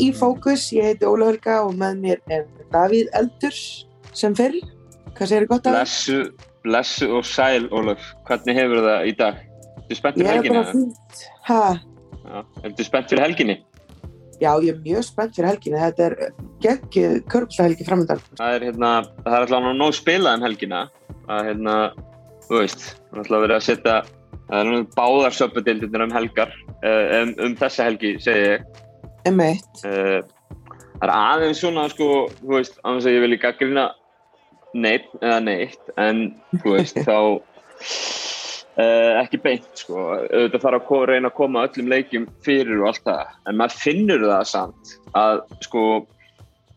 Í Fókus, ég heiti Óla Helga og með mér er Davíð Eldurs sem fyrr. Hvað segir þið gott að það? Blessu, blessu og sæl, Ólaf. Hvernig hefur það í dag? Ertu spennt Ég fyrir er helginni? bara fínt. Hæ? Já. Ertu spennt fyrir helginni? Já, ég er mjög spennt fyrir helginni. Þetta er geggið körpshelgi framöndan. Það er hérna, það er alltaf nóg spilað um helgina. Það er hérna, þú veist, það er alltaf verið að setja, það er nú báðar söpudildinir um helgar, uh, um, um þessa helgi, segi ég. M1. Uh, það er aðeins svona, sko, þú veist, annars að ég vil ekki gaggrina neitt, eða neitt, en, þú veist, þá uh, ekki beint, sko, auðvitað þarf að reyna að koma öllum leikjum fyrir og allt það, en maður finnur það samt að, sko,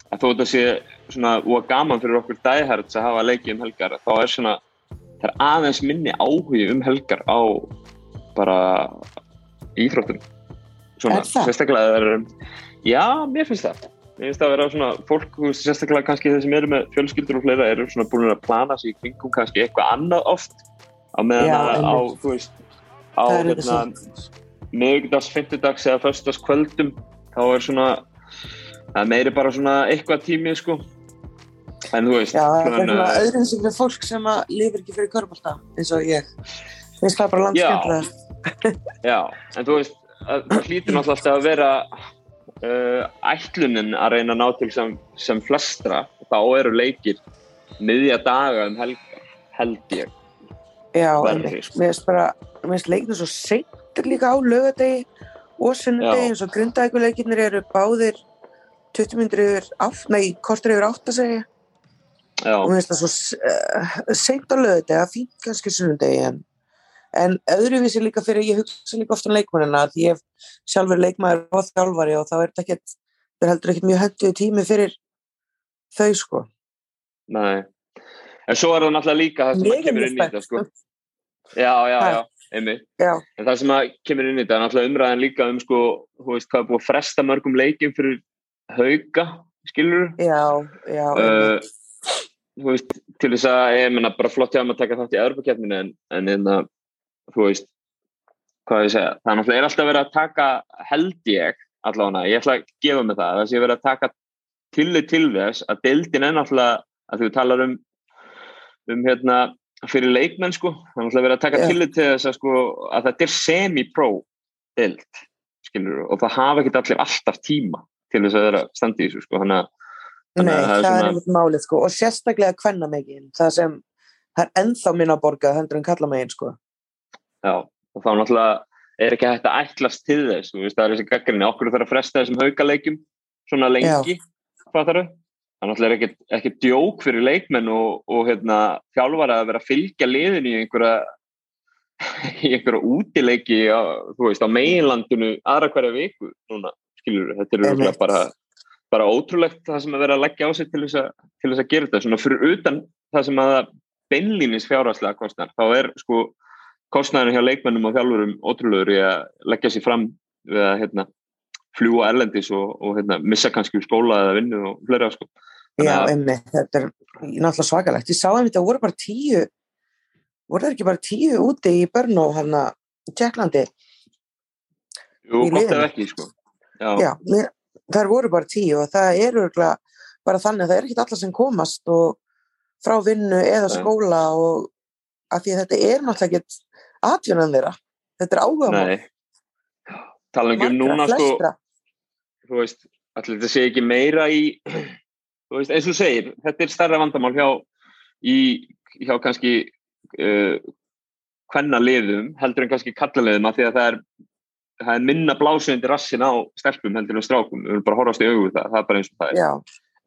að þó þetta sé svona og gaman fyrir okkur dæherts að hafa leiki um helgar, þá er svona, það er aðeins minni áhugi um helgar á bara íþróttum. Svona, Er sérstaklega er, já, mér finnst það. Mér finnst það að vera svona, fólk, sérstaklega kannski þeir sem eru með fjölskyldur og fleira eru svona búin að plana sig í kringum kannski eitthvað annað oft á meðan Já, að á, þú veist, á er hérna, svo. miðugdags, fymtudags eða föstudags kvöldum þá er svona það er meiri bara svona eitthvað tími sko en þú veist Já, það er svona öðrum sem fyrir fólk sem lifir ekki fyrir körbálta eins og ég. Finnst það bara landskendlega. já, en þú veist það hlýtur náttúrulega alltaf að vera uh, ætlunin að reyna að ná til sem, sem flestra. Þá eru leikir miðja daga um helga held ég. Já. Mér finnst bara, leiknir svo seint líka á lögadegi og sunnudegi eins og grundækuleikirnir eru báðir 20 minnir yfir átt, nei, kortur yfir átt að segja já, og mér finnst það svo uh, seint á lögadegi, fínt kannski sunnudegi en, en öðruvísi líka fyrir, ég hugsa líka oft um leikmannina því ég sjálfur leikmaður og þjálfari og þá er þetta ekkert, þetta er heldur ekkert mjög henduð tími fyrir þau sko. nei. En svo er það náttúrulega líka það sem kemur inn í þetta sko. já, já, já, einmitt. En það sem að kemur inn í þetta er náttúrulega umræðan líka um sko, þú veist, hvað er búið að fresta mörgum leikjum fyrir hauga, skilur já, já, uh, veist, til þess að ég menna bara flott hjá maður að taka þátt í Evropakeppninu en, en einna, þú veist hvað ég segja, það er náttúrulega er alltaf verið að taka held ég allavega, ég ætla að gefa mig það, það sé verið að taka tillit til þess að deildin er náttúrulega að þú talar um um hérna fyrir leikmenn sko, það er náttúrulega verið að taka Já. tillit til þess að sko að þetta er semi-pro deild, skilur og það hafa ekki allir alltaf tíma til þess að vera standi í þessu sko, þannig að Nei, Þannig að það það er er svona- málið sko og sérstaklega kvenna megin það sem það er ennþá minna borgað hendur en kalla megin sko Já, og þá náttúrulega er ekki hægt að ætlast til þess, veist, það er þessi gaggrinni, okkur þarf að fresta þessum haukaleikjum svona lengi, hvað þarf það náttúrulega er ekki, ekki djók fyrir leikmenn og, og hérna, þjálfara að vera að fylgja liðin í einhverja í einhverja útileiki á, veist, á meginlandinu aðra hverja viku, núna, skilur þetta er örugglega bara, bara ótrúlegt það sem að vera að leggja á sig til þess að, til þess að gera þetta, svona fyrir utan það sem að það beinlínis fjárhagslega kostnar, þá er sko kostnæðinu hjá leikmennum og þjálfurum ótrúlegur í að leggja sér fram við að hérna, fljúa erlendis og, og hérna, missa kannski úr skóla eða vinnu og fleira sko. Já, einmitt, þetta er náttúrulega svakalegt. Ég sá að það voru bara tíu voru það ekki bara tíu úti í Brno hann í Tjekklandi Jú, gott ef ekki sko. Já, Já, mér, þær voru bara tíu og það er örgulega bara þannig að það er ekki allar sem komast og frá vinnu eða skóla og að því að þetta er náttúrulega ekki atvinnan þeirra. Þetta er áhuga nei. Tala ekki um núna sko, flestra. Þú veist, allir þetta sé ekki meira í þú veist, eins og segir þetta er stærra vandamál hjá í, hjá kannski uh, hvenna liðum heldur en kannski kallaliðum að því að það er það er minna blásöndi rassin á stelpum heldur en strákum, við erum bara að horfast í augu við það, það er bara eins og það er. Já,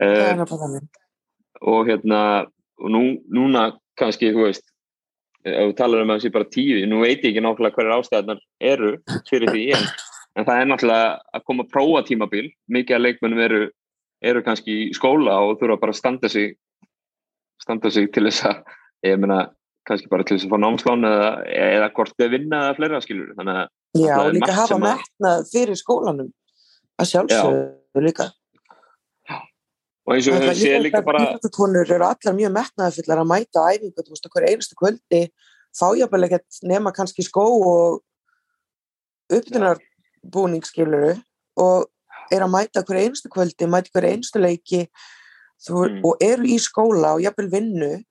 það uh, er náttúrulega þannig. og hérna og nú, núna kannski, þú veist ef við talar um að það sé bara tíu nú veit ég ekki nákvæmlega hverjar ástæðarnar eru fyrir því, en, en það er náttúrulega að koma að prófa tímabil mikið af leikmennum eru, eru kannski í skóla og þurfa bara að standa sig standa sig til þess að ég meina, kannski bara til þess að fá námslán eða, eða hvort þau vinna eða fleira skilur, þannig að Já, líka hafa metnað fyrir skólanum að sjálfsögðu líka og eins og við séum líka bara Íþróttakonur eru allar mjög metnaðafullar að mæta á æfingu, þú veist, okkur einustu kvöldi fá jáfnvel ekkert nema kannski skó og uppdunarbúning skiluru og er að mæta hverju einstu kvöldi, mæta hverju einstu leiki þú, Mm. og eru í skóla og jafnvel vinnu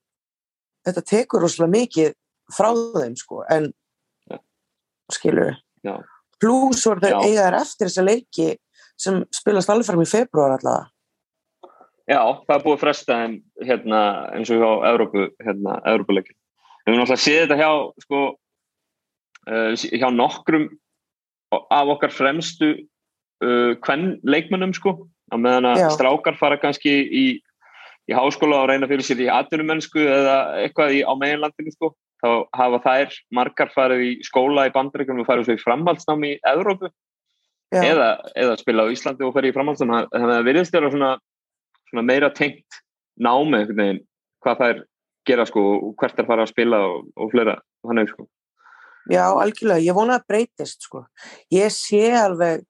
þetta tekur rosalega mikið frá þeim sko en Ja. skilur pluss voru þau Já. eiga þær eftir þessa leiki sem spilast alveg fram í februar allavega Já, það er búið að fresta þeim hérna, eins og hjá Evrópu, hérna, Evrópuleikin. Við höfum náttúrulega séð þetta hjá, sko, uh, hjá nokkrum af okkar fremstu uh, hvern leikmönnum, sko, á meðan að strákar fara kannski í, í háskóla og reyna fyrir sér í atvinnumennsku eða eitthvað í, á meginlandinu, sko. Þá hafa þær margar farið í skóla í bandaríkunum og farið svo í framhaldsnám í Evrópu Já. eða, eða spila á Íslandi og farið í framhaldsnám. Þannig að það virðist vera svona svona meira tengt námi hvað þær gera sko og hvert þær fara að spila og, og fleira þannig sko. Já, algjörlega, ég vona að breytist sko. Ég sé alveg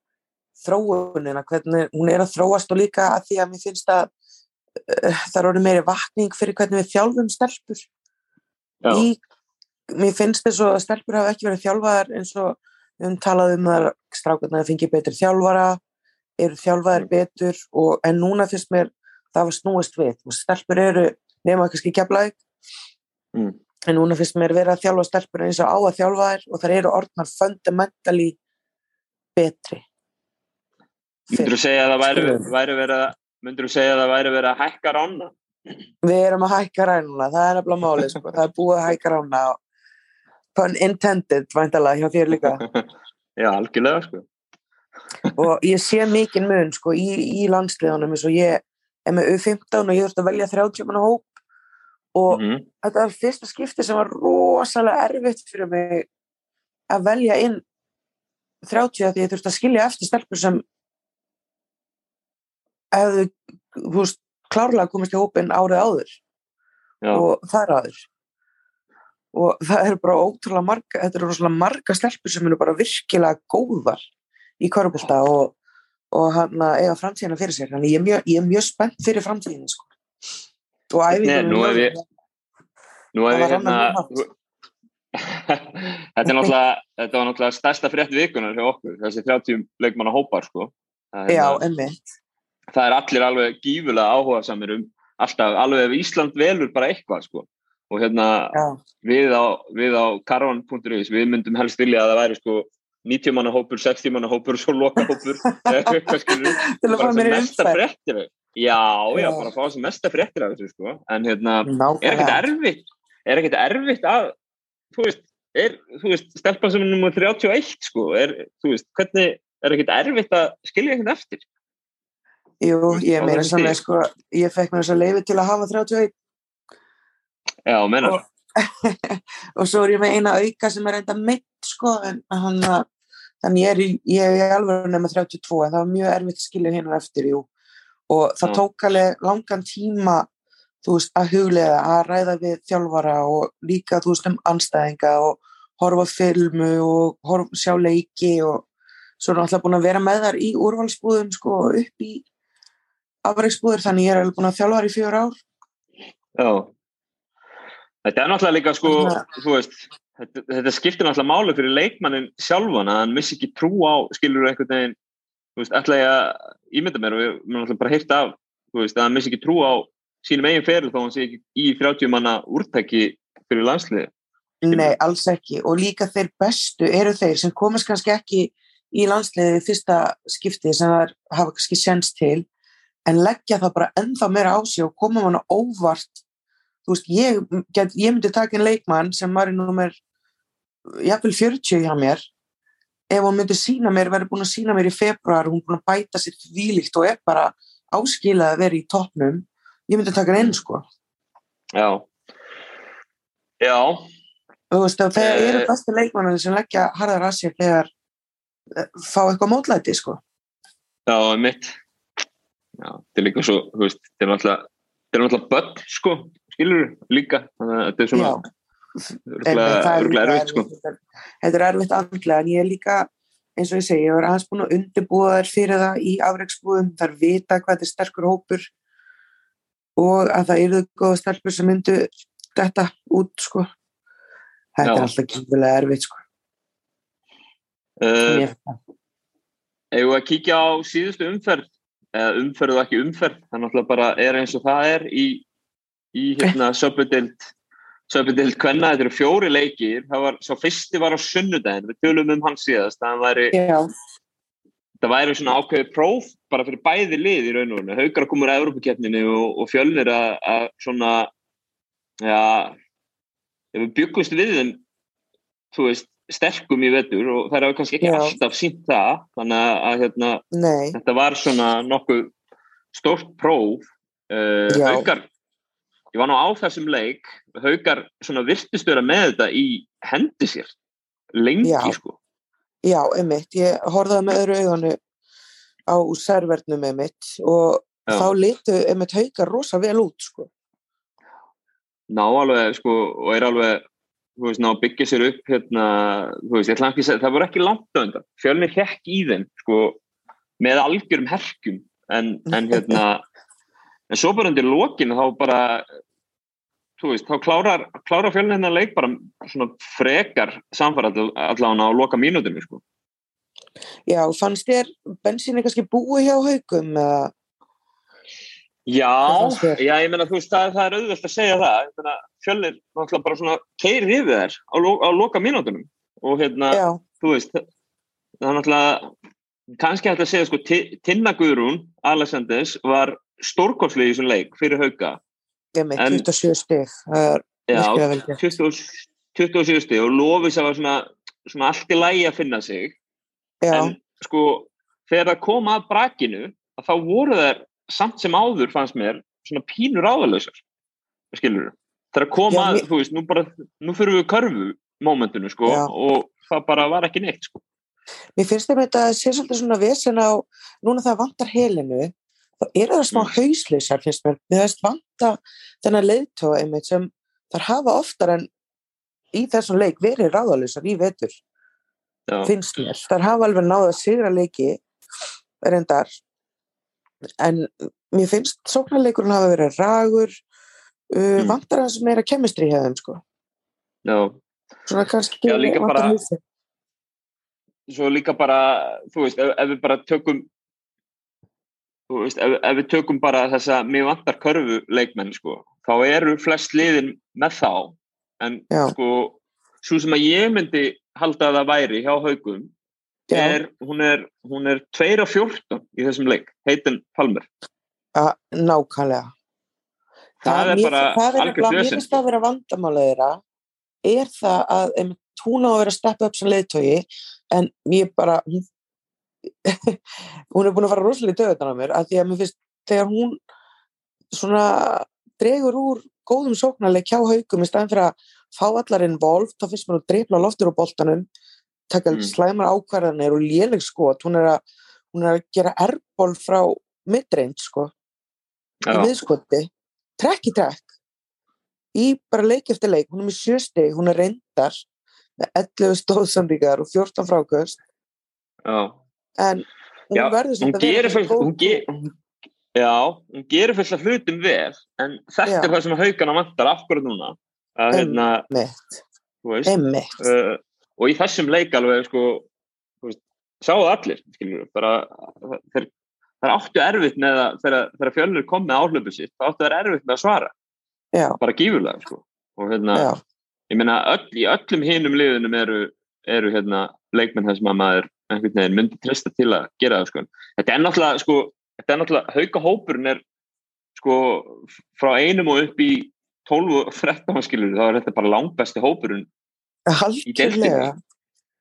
þróunina, hvernig hún er að þróast og líka að því að mér finnst að uh, það er orðið meiri vakning fyrir hvernig við þjálfum stelpur Já, í, mér finnst þess að stelpur hafa ekki verið þjálfaðar eins og við höfum talað um að strákurnar fengi betri þjálfara eru þjálfaðar betur og, en núna finnst mér það var snúist við. Og stelpur eru nema kannski keflaðið mm. en núna finnst mér vera að þjálfa stelpur eins og á að þjálfa þær og þær eru orðnar fundamentally betri. Myndur þú segja að það væri, væri verið að myndur þú segja að það væri verið að hækka rána við erum að hækka rænuna, það er nefnilega málið sko. það er búið að hækka rána pun intended, væntalega, hjá þér líka. Já, algjörlega sko. Og ég sé mikinn mun sko, í, í landsliðunum eins og ég er með U15 og ég þurfti að velja 30 manna hóp. Og mm þetta var fyrsta skipti sem var rosalega erfitt fyrir mig að velja inn 30 að því ég þurfti að skilja eftir stelpur sem hefðu veist, klárlega komist í hópin árið áður. Já, og þar áður. Og það eru bara ótrúlega marga þetta eru rosalega marga stelpur sem eru bara virkilega góðar í korfbólta og, og hann að eiga framtíðina fyrir sér. Þannig ég er mjög, er mjög spennt fyrir framtíðina sko. og æfingunum nú hef ég- nú ég var hérna mjög Þetta er náttúrulega þetta var náttúrulega stærsta frétt vikunar hjá okkur þessi 30 leikmanna hópar sko. Það er já, hérna- það er allir alveg gífulega áhuga samir um alltaf, alveg ef Ísland velur bara eitthvað sko. Og hérna við á, við á karvan.is við myndum helst vilja að það væri sko 90 manna hópur, 60 manna hópur svo loka hópur til að fá mér í af- já, já, bara fá sem mesta fréttir af þessu sko. En hérna, er ekkert erfitt er ekkert erfitt að þú veist, er, þú veist, stelpan sem er nummer 31 sko, er, þú veist, hvernig er ekkert erfitt að skilja ekkert eftir? Jú, ég þessu sannlega sko, ég fekk mér þess að leiði til að hafa 31 já, menar, Og- og svo er ég með eina auka sem er enda mitt sko, en hann að þannig ég er, í, ég er alveg nema 32 en það var mjög erfitt að skilja hérna eftir jú. og það Já. tók alveg langan tíma þú veist, að huglega að ræða við þjálfara og líka þú veist um anstæðinga og horfa filmu og horfa, sjá leiki og svo er náttúrulega búin að vera með þar í úrvalsbúðum sko upp í afreiksbúður þannig ég er alveg búin að þjálfa þar í fjör ár já þetta er náttúrulega líka sko, þú veist þetta, þetta skiptir náttúrulega máli fyrir leikmannin sjálfan að hann missi ekki trú á skilur einhvern veginn, þú veist, ætla ég að ímynda mér og við erum náttúrulega bara hýrt af þú veist, að hann missi ekki trú á sínum eigin feril þó hann sé ekki í 30 manna úrtæki fyrir landsliði Nei, alls ekki. Og líka þeir bestu eru þeir sem komast kannski ekki í landsliði fyrsta skipti sem þær hafa kannski senst til en leggja það bara ennþá meira á sig og koma manna óvart þú veist, ég, get, ég myndi taka einn leikmann sem var í númer jafnvel 40 hjá mér. Ef hún myndi sína mér, verið búin að sína mér í februar, hún er búin að bæta sér þvílíkt og er bara áskilað að vera í toppnum, ég myndi taka einn sko. Já. Já, þú veist, og þegar Eh. eru bestu leikmannir sem leggja harðar að sér þegar eh, fá eitthvað mótlæti, sko. já, mitt já, þetta er líka svo þú veist, þetta er náttúrulega þetta er náttúrulega börn, sko, skilur líka, þannig að þetta er svona það örgulega er erfitt, sko Þetta er- er erfitt andlega, en ég er líka, eins og ég segi, ég var aðeins búin að undirbúa þær fyrir það í afreiksbúðum, þær vita hvað þetta er sterkur hópur og að það eru góða stelpur sem myndu þetta út, sko. Þetta Já. er alltaf kynfilega erfitt, sko. uh, Ef við að kíkja á síðustu umferð, eða umferð og ekki umferð, það náttúrulega bara er eins og það er í, í hérna söpudeld, söpudeld hvenna, þetta eru fjóri leikir, það var, svo fyrsti var á sunnudagin, við tölum um hans síðast, það væri, Já, það væri svona ákveðið próf bara fyrir bæði lið í raun og raun, haugar að koma úr Európa-keppninu og, og fjölnir að, svona, já, ef við byggumst við þeim, þú veist, sterkum í vetur og það er kannski ekki Já. alltaf sínt það, þannig að, hérna, þetta var svona nokkuð stórt próf. Uh, Já. Ég var nú á þessum leik Haukar svona virtist vera með þetta í hendi sér lengi Já. sko já, einmitt, ég horfði með öðru auganu á servernum einmitt og Já. þá litu einmitt haukar rosa vel út, sko. ná alveg sko og er alveg þú veist, ná byggja sér upp hérna, þú veist, ekki það voru ekki langt á undan, fjölnir hekk í þeim sko, með algjörum herkjum en, en hérna en svo bara undir lokinu þá bara þú veist, þá klárar, klárar fjölnir hérna leik bara svona frekar samfara allavega á loka mínútinu sko. Já, fannst þér bensinni kannski búi hjá Hvað Já, já, ég meina þú veist, það, það er auðvelt að segja það, ég meina fjölnir náttúrulega bara svona keirir yfir þær á, á loka mínútunum. Og hérna já, þú veist, það er náttúrulega kannski hægt að segja sko Ti- Tinna Guðrún, Alessanders var stórkostlega í þessum leik fyrir hauka En- 27 stig, það er já, virkilega vel gert. 20, 27 stig og Lofis að var svona, svona allt í lægi að finna sig Já, en sko þegar það kom að brakinu að þá voru þær samt sem áður fannst mér svona pínur áðalösar skilur þegar kom Já, að, mér- þú veist, nú bara nú fyrir við körfu momentinu sko Já. og það bara var ekki neitt sko mér finnst þetta að sé svolítið svona vesen á, núna það vantar helinu, þá eru það smá Mm. hausleysar, finnst mér, mér finnst vanta þennan leiðtóa einmitt sem þar hafa oftar en í þessum leik verið ráðalösar í vetur, já, finnst mér. Þar hafa alveg náða sigra leiki, reyndar, en mér finnst sóknarleikurinn hafa verið ragur, uh, Mm. vantar hans meira kemistri hjá þeim, sko. já Svona kannski Já, líka bara- svo líka bara, þú veist, ef, ef við bara tökum þú veist, ef, ef við tökum bara þessa mér vantar körfu leikmenn, sko þá eru flest liðin með þá en Já. sko svo sem að ég myndi halda að það væri hjá haugum er, hún er hún er 2 af 14 í þessum leik, heitin Palmer Ja, nákvæmlega. það er bara það er algjört nefnilega- Mér finnst það að vera vandamála þeirra er það að einmitt, hún á að vera að steppa upp sem leiðtogi en ég bara hún, hún er búin að fara rosalega í döðutan á mér að því að mér finnst þegar hún svona dregur úr góðum sóknarleik hjá haugum í staðin fyrir að fá allar involved þá finnst mér að dreifla loftur á boltanum taka Mm. slæmar ákvarðanir og léleg skot. Hún er að, hún er að gera erból frá midrange sko í já, miðskoti, trekk í trekk. Í bara leik eftir leik. Hún er með sjösti, hún er reyndar með 11 stóðsandíkar og 14 frákvöst já en hún Já, verður samt að vera fullt hún, ge, hún, já, hún gerir fullt af hlutum vel en þetta Já. er það sem haugana vantar akkurat núna. Að hérna, veist uh, og í þessum leik alveg sko, veist, sáu allir skilur, bara þeir, þeir áttu erfitt með að þegar, fjölnir kom með áhlöpu sitt, þá áttu þeir erfitt með að svara. Já, bara gífurlega sko. og hérna, ég meina öll, í öllum hinum liðunum eru, eru hérna, leikmenn þess að maður einhvern veginn myndi trista til að gera það sko. þetta er náttúrulega sko, þetta er náttúrulega hauka hópurinn er sko frá einum og upp í 12 og 13 skilur þá er þetta bara langbesti hópurinn algjörlega.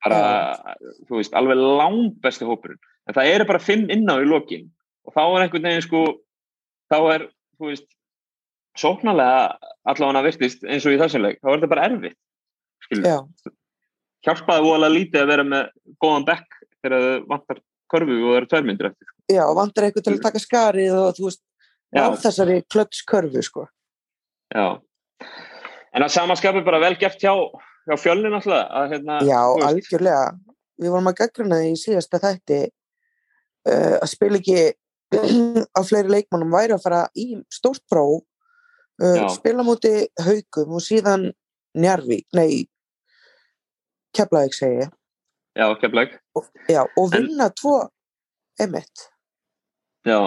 Bara, þú veist, alveg langbesti hópurinn. En það eru bara fimm inná í lokin. Og þá er einhvern veginn sko þá er, þú veist sóknarlega allavega virtist eins og í þessum leik, þá er þetta bara erfitt skilur, já, hjálpaði voðalega lítið að vera með góðan bekk þegar þau vantar körfu og það eru tværmyndir eftir sko. já, vantar eitthvað til að taka skarið og þú veist, á þessari klötskörfu sko Já. En að samaskapi bara vel gert hjá, hjá fjölnin alltaf að hérna, Já, algjörlega. Við vorum að gaggruna í síðasta þætti uh, að spila ekki á fleiri leikmannum væri að fara í stórt próf, uh, spila múti haugum og síðan Njarvík, nei, Keflavík segi ég. Já, keflag Og, já, og En- vinna tvo einmitt. Já,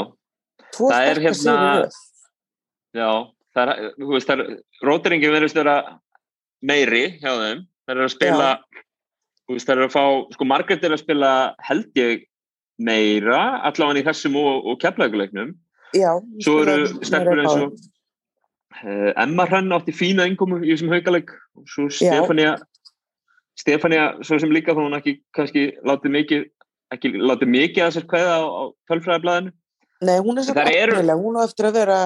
Tvo Það er sterkar hérna- sigri í röð. já það er, þú veist, það er róteringi verðist vera meiri hjá þeim. Það er að spila þú veist, það er að fá, sko Margrét er að spila held ég meira allavega í þessum og, og keflaguleiknum Já, svo eru í eins og uh, Emma Hrann átti fína innkomu í þessum haukaleik og svo Stefania Stefania, svo sem líka hún ekki kannski látið mikið ekki látið mikið að sér kveða á, á tölfræðablaðinu Nei, hún er svo eftirlega, hún á eftir að vera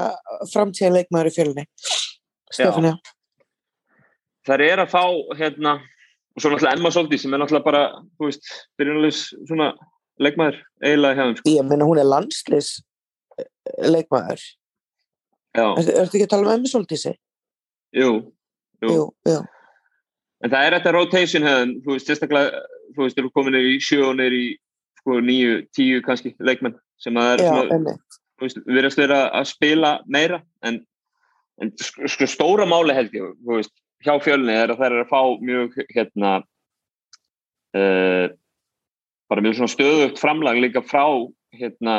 framtíða leikmaður í fjölni Stefania. Þær er að fá hérna og svo náttúrulega Emma Soldi sem er náttúrulega bara þú veist, byrjunarlegs svona leikmaður eiginlega hjá þeim sko. Ég meina hún er landslis leikmaður já, Ertu ertu ekki að tala um Emmi Soldísi? jú, jú. Jú, jú en það er þetta rotation hefðan, þú veist, sérstaklega þú veist, eru komin í sjö og neyri í sko níu, tíu kannski leikmenn sem að það er svona, þú veist, virðast vera að spila meira en, en sko stóra máli held ég, þú veist, hjá fjölni er að þær eru að fá mjög hérna uh, bara mjög svona stöðugt framlag líka frá hérna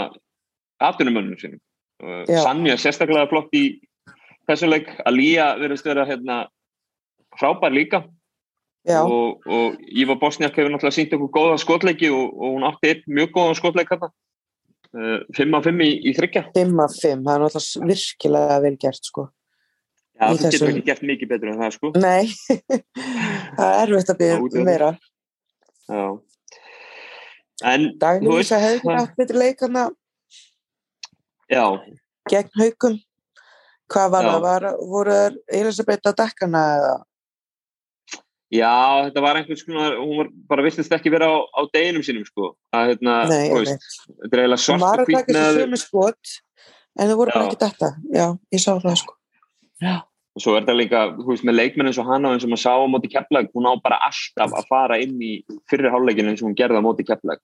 atvinnumönnum sínum. Uh, Já. Sanja sérstaklega flott í þessu leik, Alía virðast vera hérna frábær líka og, og Ívar Bosniak hefur náttúrulega sínt okkur góða skotleiki og, og hún átti einn mjög góðan skotleik hérna uh, 5 af 5 í, í þryggja 5 af 5, það er náttúrulega virkilega vel gert sko. Já, Í þú getur þessum- ekki gert mikið betur en það sko. Nei, það er erfitt að byrja meira. Já. En, Dagný veist, Vísa hefði það- átt betri leikana já, gegn haukum. Hvað var það? Voru Elisabeth að dekkana eða? Já, þetta var einhvers konar, hún var bara vistist ekki vera á, á deginum sínum sko. Að, hérna, Nei, þú veist, þetta er eiginlega Hún svart var og að hvít taka þessu með, sömu skot en það voru bara ekki detta Já, ég sá það sko. Já, og svo er þetta líka, þú veist, með leikmenn eins og hana eins og maður sá á móti kepplag, hún á bara alltaf að fara inn í fyrri hálfleikin eins og hún gerði á móti kepplag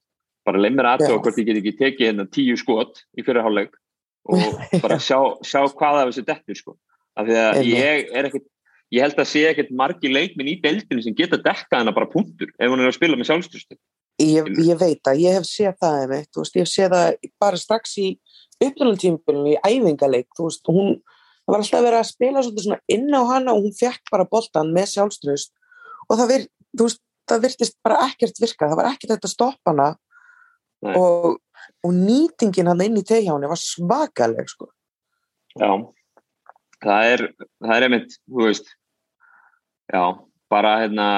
bara leið mér aðtöða hvort ég get ekki tekið hérna tíu skot í fyrri hálfleik og bara sjá, sjá hvað af þessu dettur sko. af því að ég er ekkert ég held að sé ekkert margi leikminn í deildinu sem geta dekka hana bara punktur ef hún er að spila með sjálfstyrstu ég, ég veit að ég hef séð það einmitt, veist, ég hef séð það bara strax í uppdælantímbilinu í æfingaleik, veist, hún var alltaf verið að spila svona inn á hana og hún fekk bara boltan með sjálfströst og það, vir, veist, það virtist bara ekkert virka, það var ekkert þetta að stoppa hana. Og, og nýtingin hann inn í tegjáni var svakaleg sko. já. Það er, það er einmitt, þú veist já, bara hérna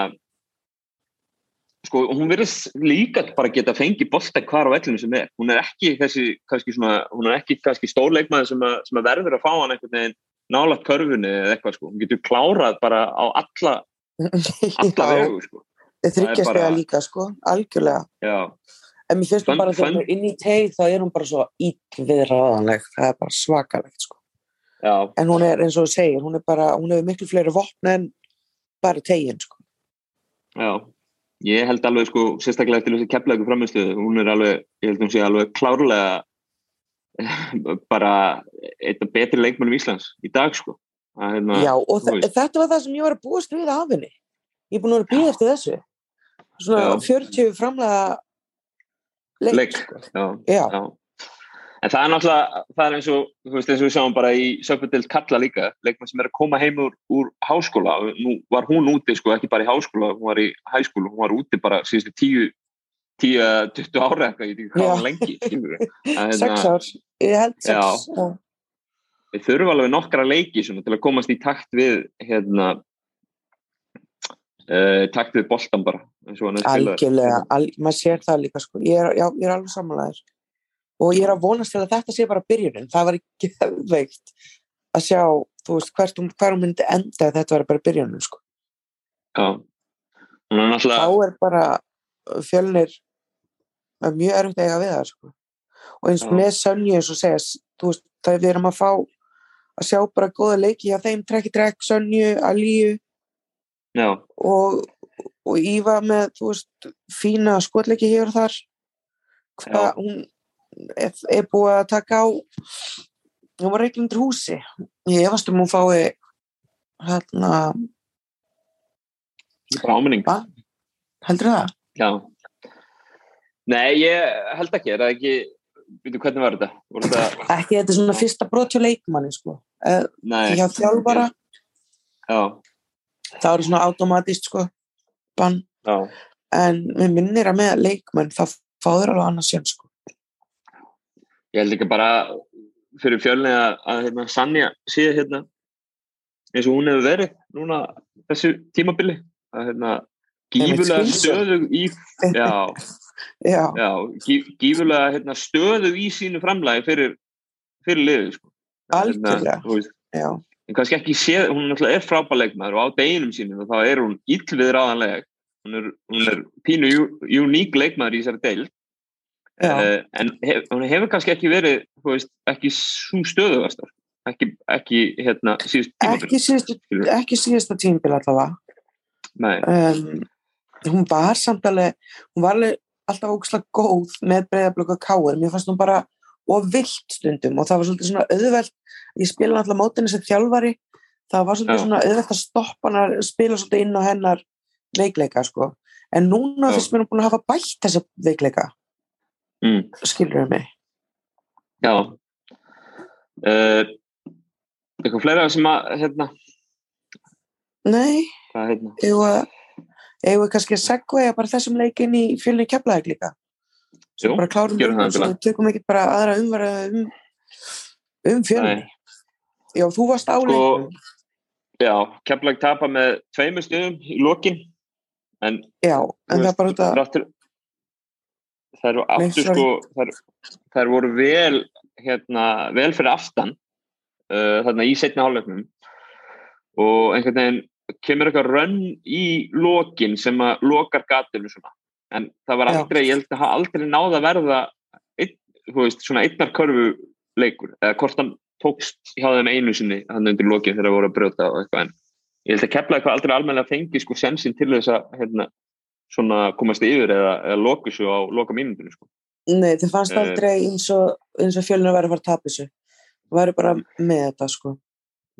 sko, hún verðist líka bara geta fengið bolta hvar á ellinu sem er. Hún er ekki þessi, kannski svona hún er ekki kannski stórleikmaður sem, sem að verður að fá hann einhvern veginn nálat körfunni eða eitthvað sko, hún getur klárað bara á alla, alla vegu sko, þryggjast þegar líka sko, algjörlega. Já, en mér finnst hún bara þegar hún er inn í teg þá er hún bara svo ítviðraðanleg það er bara svakalegt sko. Já. En hún er eins og þú segir, hún er bara hún hefur miklu fleiri vopn en bara tegin sko. Já, ég held alveg sko, sérstaklega eftir þessi keflaðu framistuðu, hún er alveg, ég held hún sé alveg klárlega bara af betri leikmennum Íslands í dag sko. Að, hérna, Já, og þetta var það sem ég var að búast við af henni ég er búin að vera að býða eftir þessu svona Já. 40 framlega leik, Leik. Sko. Já, Já. En það er náttúrulega, það er eins og, þú veist, eins og við sjáum bara í Söpudelt Kalla líka, leikmann sem er að koma heim úr, úr háskóla, nú var hún úti sko, ekki bara í háskóla, hún var í hæskóla, hún var úti bara síðustu tíu, tíu, 20 ára eitthvað, ég veit ekki hvað var lengi, skilur við. sex ár, ég held sex Já. við þurfum alveg nokkra leiki svona, til að komast í takt við hérna uh, takt við boltan bara eins og hann er spilaður. algjörlega, al, maður sér það líka sko. ég, er, já, ég er alveg samanlæður og ég er að vonast til að þetta sé bara byrjunin það var ekki veikt að sjá, þú veist, hvert hún, hver hún myndi enda ef þetta var bara byrjunin sko. Já. náttúrulega þá er bara fjölnir er mjög erfitt að eiga við það sko. og eins Já. með Sönju eins og segja, þú veist, það er við erum að fá að sjá bara góða leiki hjá þeim trekk í trekk, Sönju, Alíu já, og, og Íva með, þú veist, fína skotleiki hér og þar hvað hún er, er búið að taka á hún var reikin undir húsi. Ég efast um hún fái hérna, áminning. heldur það? já. Nei, ég held ekki, er það ekki Býtu, hvernig var þetta? Var þetta... Ekki, þetta er svona fyrsta brot hjá leikmanni sko. Eh, hjá þjálfara. Já, það er svona automatist sko bann, já, en mér minnir að með leikmann þá fáður alveg annars sjön sko ég held ekki bara fyrir fjölni að, að hérna, Sanja sé hérna eins og hún hefur verið núna þessu tímabili. Að hérna gífulega stöðug í já, já, já, gí- gífulega hérna, stöðug í sínu framlægi fyrir, fyrir liðið sko. Að, Algjörlega. já, en kannski ekki sé, hún er frábæleikmaður og á deginum sínum og þá er hún illvið ráðanleg hún er, hún er pínu uník leikmaður í þessari deil já, uh, en hef, hún hefur kannski ekki verið veist, ekki svo stöðugastar ekki, ekki hérna síðust tímabil ekki síðasta tímbil allavega. Um, hún var samt alveg hún var alveg alltaf ógslag góð með breyðablöku káir, mér fannst hún bara og vilt stundum og það var svolítið svona auðvelt, ég spila alltaf mótinni sem þjálfari, það var svolítið Já. svona auðvelt að stoppa hann að spila svolítið inn á hennar veikleika sko. En núna Já. finnst mér hún búin að hafa bætt þessa veikleika, mm, skilur við mig? Já. Uh, eitthvað fleira sem að hérna, Nei, hérna? Við kannski að segja bara þessum leikin í fjölni keflaðið líka? Jú, bara klárum við tökum ekki bara aðra umverða um, um fjölni. Nei. já, þú varst Sko, áleikum já, Keflag tapa með tveimur stöðum í lokin en já, en það er bara út að þær eru aftur sko þær, þær voru vel hérna, vel fyrir aftan uh, þarna í setna hálfleiknum. Og einhvern veginn kemur eitthvað rönn í lokin sem að lokar gatinu svona. En það var Já. aldrei, ég held að hafa aldrei náð að verða einn, þú veist, svona einnar körfu leikur, eða hvort hann tókst hjá þeim einu sinni hann undir lokin þegar það voru að brjóta og eitthvað en ég held að kepla eitthvað aldrei almennilega fengi sko sensin til þess að hérna, svona komast yfir eða, eða loku svo á loka mínundinu sko. nei, þið fannst Eh. aldrei eins og, eins og fjölni væri að fara að tapa þessu það væri bara með þetta sko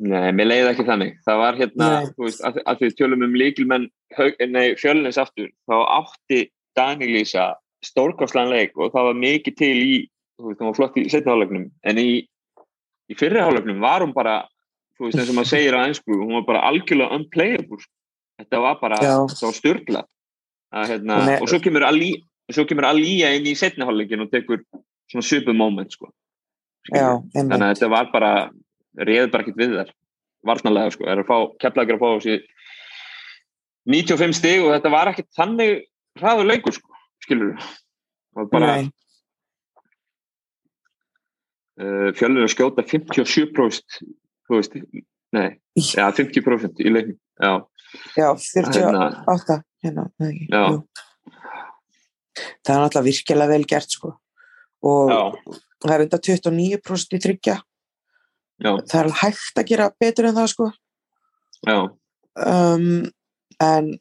Nei, mér leiði ekki þannig. Það var hérna, Nei. þú veist, að, að því við tölum um líkilmenn, fjölnins aftur, þá átti Daniel Lísa stórkostlan leik og það var mikið til í, þú veist, hún var flott í setna hálfleiknum, en í, í fyrri hálfleiknum var hún bara, þú veist, eins og maður segir á einsku, hún var bara algjörlega unplayable. sko. Þetta var bara, Já. þetta var styrla. Hérna, er- og svo kemur Ali, svo kemur Alía inn í setna hálfleikin og tekur svona svipum moment, sko. já, Þannig að þetta var bara, réð bara ekkert við þar, varnarlega sko, er að fá, keflaðið að fá þessi 95 stig og þetta var ekkert þannig hraður leikur sko, skilur við. Bara Nei, uh, fjölur að skjóta 57% þú veist, nei, já 50% í leiknum, já. já, 48 Hérna, það er náttúrulega virkilega vel gert sko. Og já, það er enda 29% í tryggja já, það er hægt að gera betur en það sko. Um, en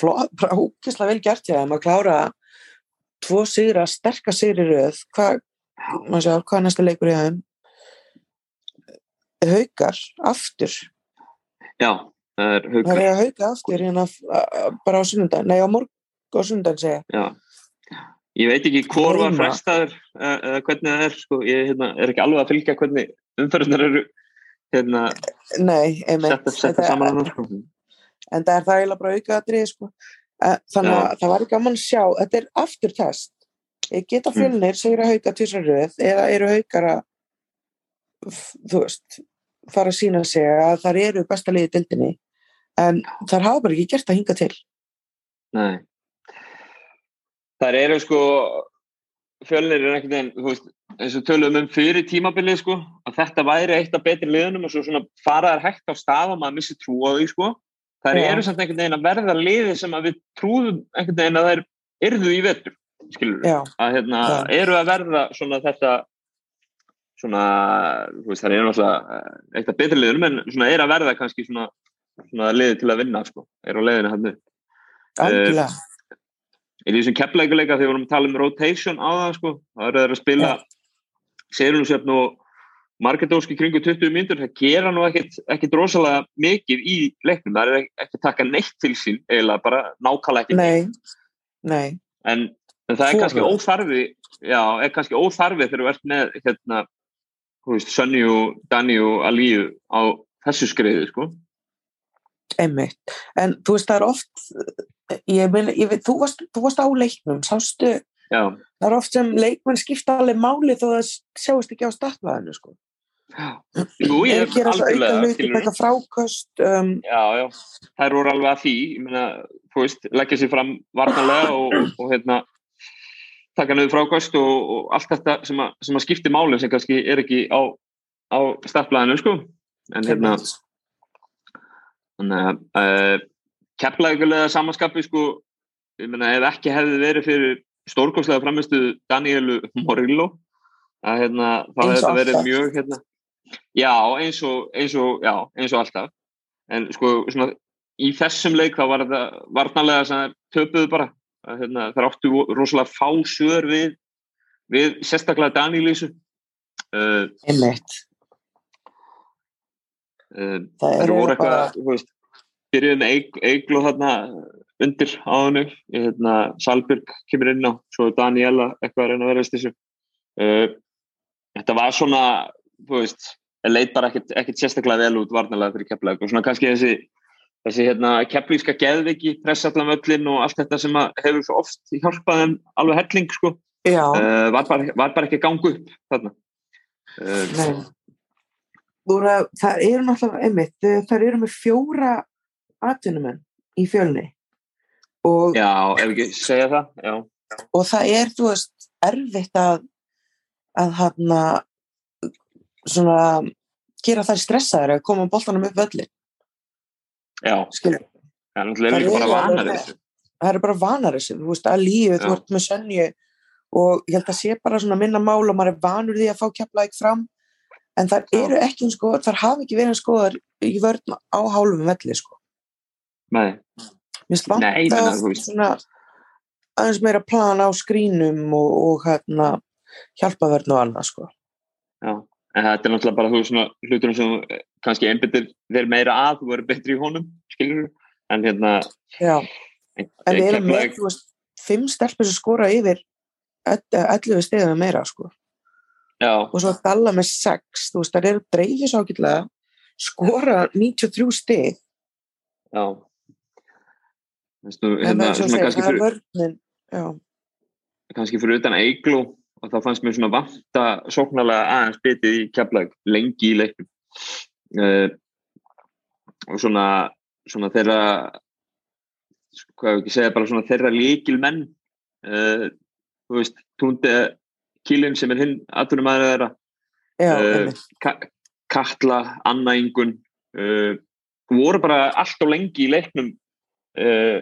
bara ógeðslega vel gert ég að maður klára tvo sigra, sterka sigri röð hvað, maður sjá, hvað er næsta leikur í þeim haukar, aftur. Já, það er það haugur, er hauka aftur hérna bara á sunnundan, nei á morgun á sunnundan segja, já. Ég veit ekki hvor var frestaður eða hvernig það er, sko, ég hérna, er ekki alveg að fylgja hvernig umferðunar eru hérna, nei, setta, setta saman hann, sko. en það er það eiginlega bara auka aðrið sko. Eh, þannig að Já. það var gaman að sjá þetta er aftur test geta Mm. fjölnir segir að hauka tvisar röð eða eru haukar að f- þú veist fara að sína sig að þar eru besta liði dildinni en þar hafa bara ekki gert að hinga til Nei. Það eru sko fjölnir er þú veist, eins og tölum um fyrir tímabilið sko, að þetta væri eitt af betri liðunum og svo svona faraðar hægt á stað og maður missi trú á því sko. Það Já. eru samt einhvern veginn að verða liði sem að við trúðum einhvern veginn að þær yrðu í vetur, skilur við. já, Að hérna, Já. eru að verða svona þetta svona, þú veist, það eru náttúrulega eh, eitt af betri liðunum en svona er að verða kannski svona, svona liði til að vinna sko, er á leiðinu hann algjörlega. í þessum keppleikuleika þegar við vorum að tala um rotation á það sko, það eru þeir að spila Seirunusjöfn og Margetóski kringu 20 myndur, það gera nú ekkit rosalega mikið í leiknum, það er ekki, ekki taka neitt til sín eiginlega bara nákvæmlega ekki. Nei, nei, en en það er kannski óþarfi já, er kannski óþarfi þegar þú ert með hérna, Sönni og Dani og Alíu á þessu skreiði, sko. Einmitt, en þú veist það er oft ég meina, ég veit, þú varst, þú varst á leiknum, sástu? Já, það er oft sem leikmenn skipta alveg máli þó það sjáist ekki á startvæðinu sko. jú, ég að gera svo auka algjörlega, hluti, skilurðu. taka fráköst um, Já, já, þær voru alveg að því. Ég meina, þú veist, leggja sér fram varnalega og, og hérna taka niður frákvæst og, og allt þetta sem að, sem að skipti máli sem kannski er ekki á, á startblæðinu, sko. En hérna þannig að uh, keflaðigulega samanskapi, sko ég meina, ef ekki hefði verið fyrir stórkostlega framistu Danielu Morillo að hérna, Eins hefði þetta verið mjög hérna, já, eins og, eins og já, eins og alltaf. En sko, svona, í þessum leik þá var þetta varnarlega sem töpuðu bara að, hérna, þær áttu rosalega fá svör við, við sérstaklega Danílísu uh, einmitt. uh, Það eru voru bara- eitthvað, veist byrjuðu með eig, eiglu þarna undir á hennu hérna, Salbjörg kemur inn á svo er Daniela eitthvað að reyna að þessu. Uh, þetta var svona þú veist, það leit bara ekkert, sérstaklega vel út varnarlega fyrir keflag og svona kannski þessi þessi hérna keflíska geðviki pressallan völlin og allt þetta sem að hefur svo oft hjálpað þeim alveg helling sko, uh, var, bara, var bara ekki að ganga upp þarna. Uh, nei. Voru, það eru náttúrulega einmitt, þau- þær eru með fjóra atvinnumenn í fjölni. Og, já, ef ekki segja það já, og það er, þú veist, erfitt að að hann svona gera þær stressaður að koma boltanum upp völlin já, skilur það er náttúrulega bara vanar þessu það eru bara vanar þessu, þú veist, að líu, þú ert með sönju og ég held að sé bara svona minna mál og maður er vanur því að fá keflaðik fram en þar Já. eru ekki eins góðar, þar hafa ekki verið eins góðar í vörn á hálfum velli, sko. Nei, Mér finnst þú veist. svona aðeins meira plan á skrínum og, og hérna hjálpavörn og annað, sko. já, en þetta er náttúrulega bara þú svona hluturum sem eh, kannski einbyttir þér meira að, þú verður betri í honum skilur en hérna Já, en, en við erum með, þú veist, fimm stelpur sem skora yfir 11 stegum meira, sko. já, og svo að dalla með 6 þú veist, það eru dreifis ágætlega skora 93 stig. Já. Veistu, en það hérna, er svo að segja, það er fyrir, vörnin já, kannski fyrir utan eiglu og þá fannst mér svona vanta sóknarlega aðeins bitið í keflag lengi í leiknum uh, og svona svona þeirra hvað ég ekki segja, bara svona þeirra líkil menn uh, þú veist, túndi Kílin sem er hinn aðtunum aðra þeirra já, Eh, einmitt. Ka Katla, Anna Ingun uh, voru bara allt og lengi í leiknum uh,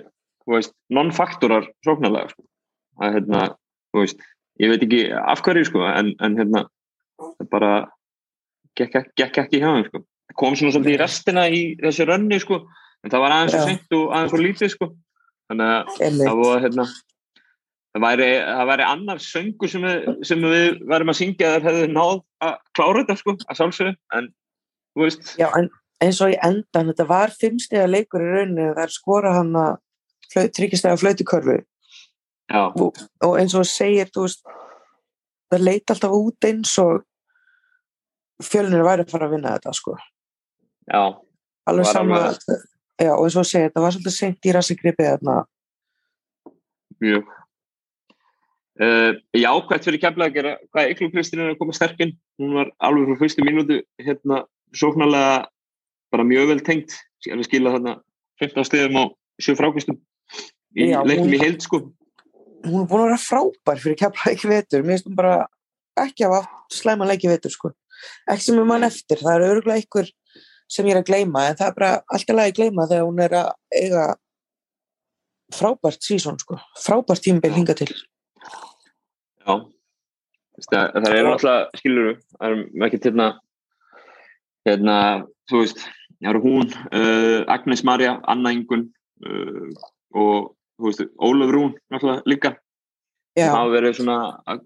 non-faktorar sóknarlega sko. að hérna, þú veist ég veit ekki af hverju sko en, en hérna, það bara gekk, gekk, ekki hjá þeim sko. Kom svona svolítið í restina í þessu rönni sko, en það var aðeins og seint og aðeins og lítið sko. Þannig að það var hérna það væri, það væri annar söngu sem við, sem við værum að syngja þar hefðu náð að klára þetta sko að sjálfsögðu, en þú veist. Já, en eins og í endan þetta var fimmstega leikur í rauninni það er skora hann að tryggistega flautikörfu og, og eins og segir veist, það leit alltaf út eins og fjölnir væri að fara að vinna þetta sko. Já, alveg Var sama alveg- já, og eins og segir, þetta var svolítið seint í rassigripi þarna. Mjög. Uh, jákvæmt fyrir kemlaðið gera hvað Eklu Kristín er að koma sterkinn. Hún var alveg frá fyrstu mínútu hérna sóknarlega bara mjög vel tengt skila þarna 15 stegum á sjö frákvistum í Já, leiknum í heild sko hún er búin að vera frábær fyrir kemla ekki vetur mér finnst hún bara ekki að slæma leiki vetur sko. ekki sem er mann eftir það eru örgulega ykkur sem ég er að gleyma en það er bara alltaf lagi að gleyma þegar hún er að eiga frábært sísón sko. frábært tímabil hinga til Já, það, það er alltaf, skilur það er ekki hérna, hérna, þú veist, það eru hún, uh, Agnes Marja, Anna Ingun uh, og, veist, Ólaf Rún, náttúrulega líka, hafa verið svona að,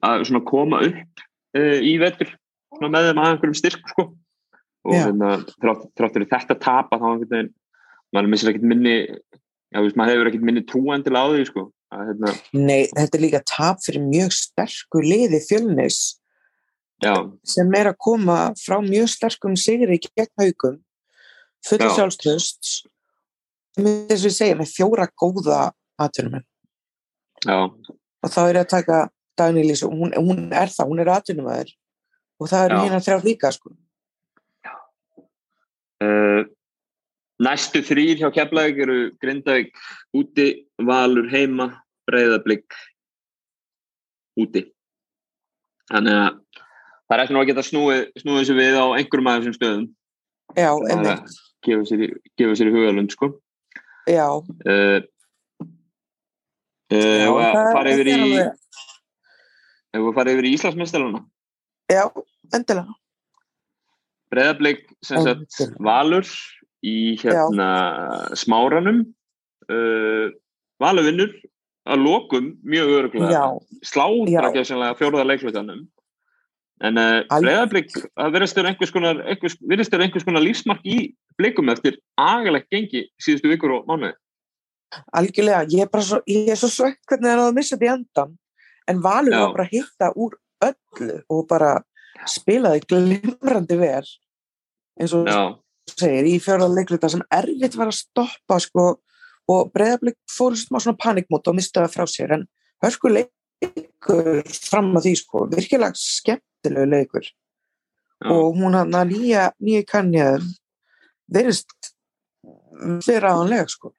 að svona koma upp uh, í svona með þeim að einhverjum styrk, sko, og Já. hérna, þrátt, þrátt fyrir þetta tapa, þá einhvern veginn, maður missir ekkert minni, já, veist, maður hefur ekkert minni trúan til á því, sko. Að, hérna, Nei, þetta er líka tap fyrir mjög sterku liði fjölnis já, sem er að koma frá mjög sterkum sigri gegn haugum fullu Já. Sjálfströst þess að við segja með fjóra góða atvinnumenn já, og þá er að taka Dagný Lísu, hún, hún er það, hún er atvinnumæður og það Já. hérna þrjá líka sko. Uh, næstu þrýr hjá Keflavík eru Grindavík úti, Valur heima, Breiðablík úti. Þannig að það er eftir að geta snúið, snúið þessu við á einhverjum þessum stöðum. Já, Það er að gefa sér, í- í hugalund, sko. Já, Uh, uh, já það er- fara yfir í, ef við fara yfir í Íslandsmeistarana. Já, endilega Breiðablík, sem sagt. Valur í hérna smáranum. Uh, Valur vinnur að lokum mjög öruglega. Já, Já. gæðsynlega fjórða leiklutanum en Al- breyðarblik það virðist vera einhvers konar einhvers, konar lífsmark í blikum eftir agalegt gengi síðustu vikur og mánuði. Algjörlega ég er, bara svo, ég er svo svegt hvernig það er að missa þetta í endan en Valur Já. var bara að hitta úr öllu og bara spilaði glimrandi vel eins og segir í fjörða leikluta sem erfitt var að stoppa sko og breyðarblik fóru smá svona panikmót og mistaði frá sér. En hörku leikur fram að því sko. Virkilega skemmtilegu leikur. Já, og hún hann að nýja nýja kannjaður verist vera aðanlega sko.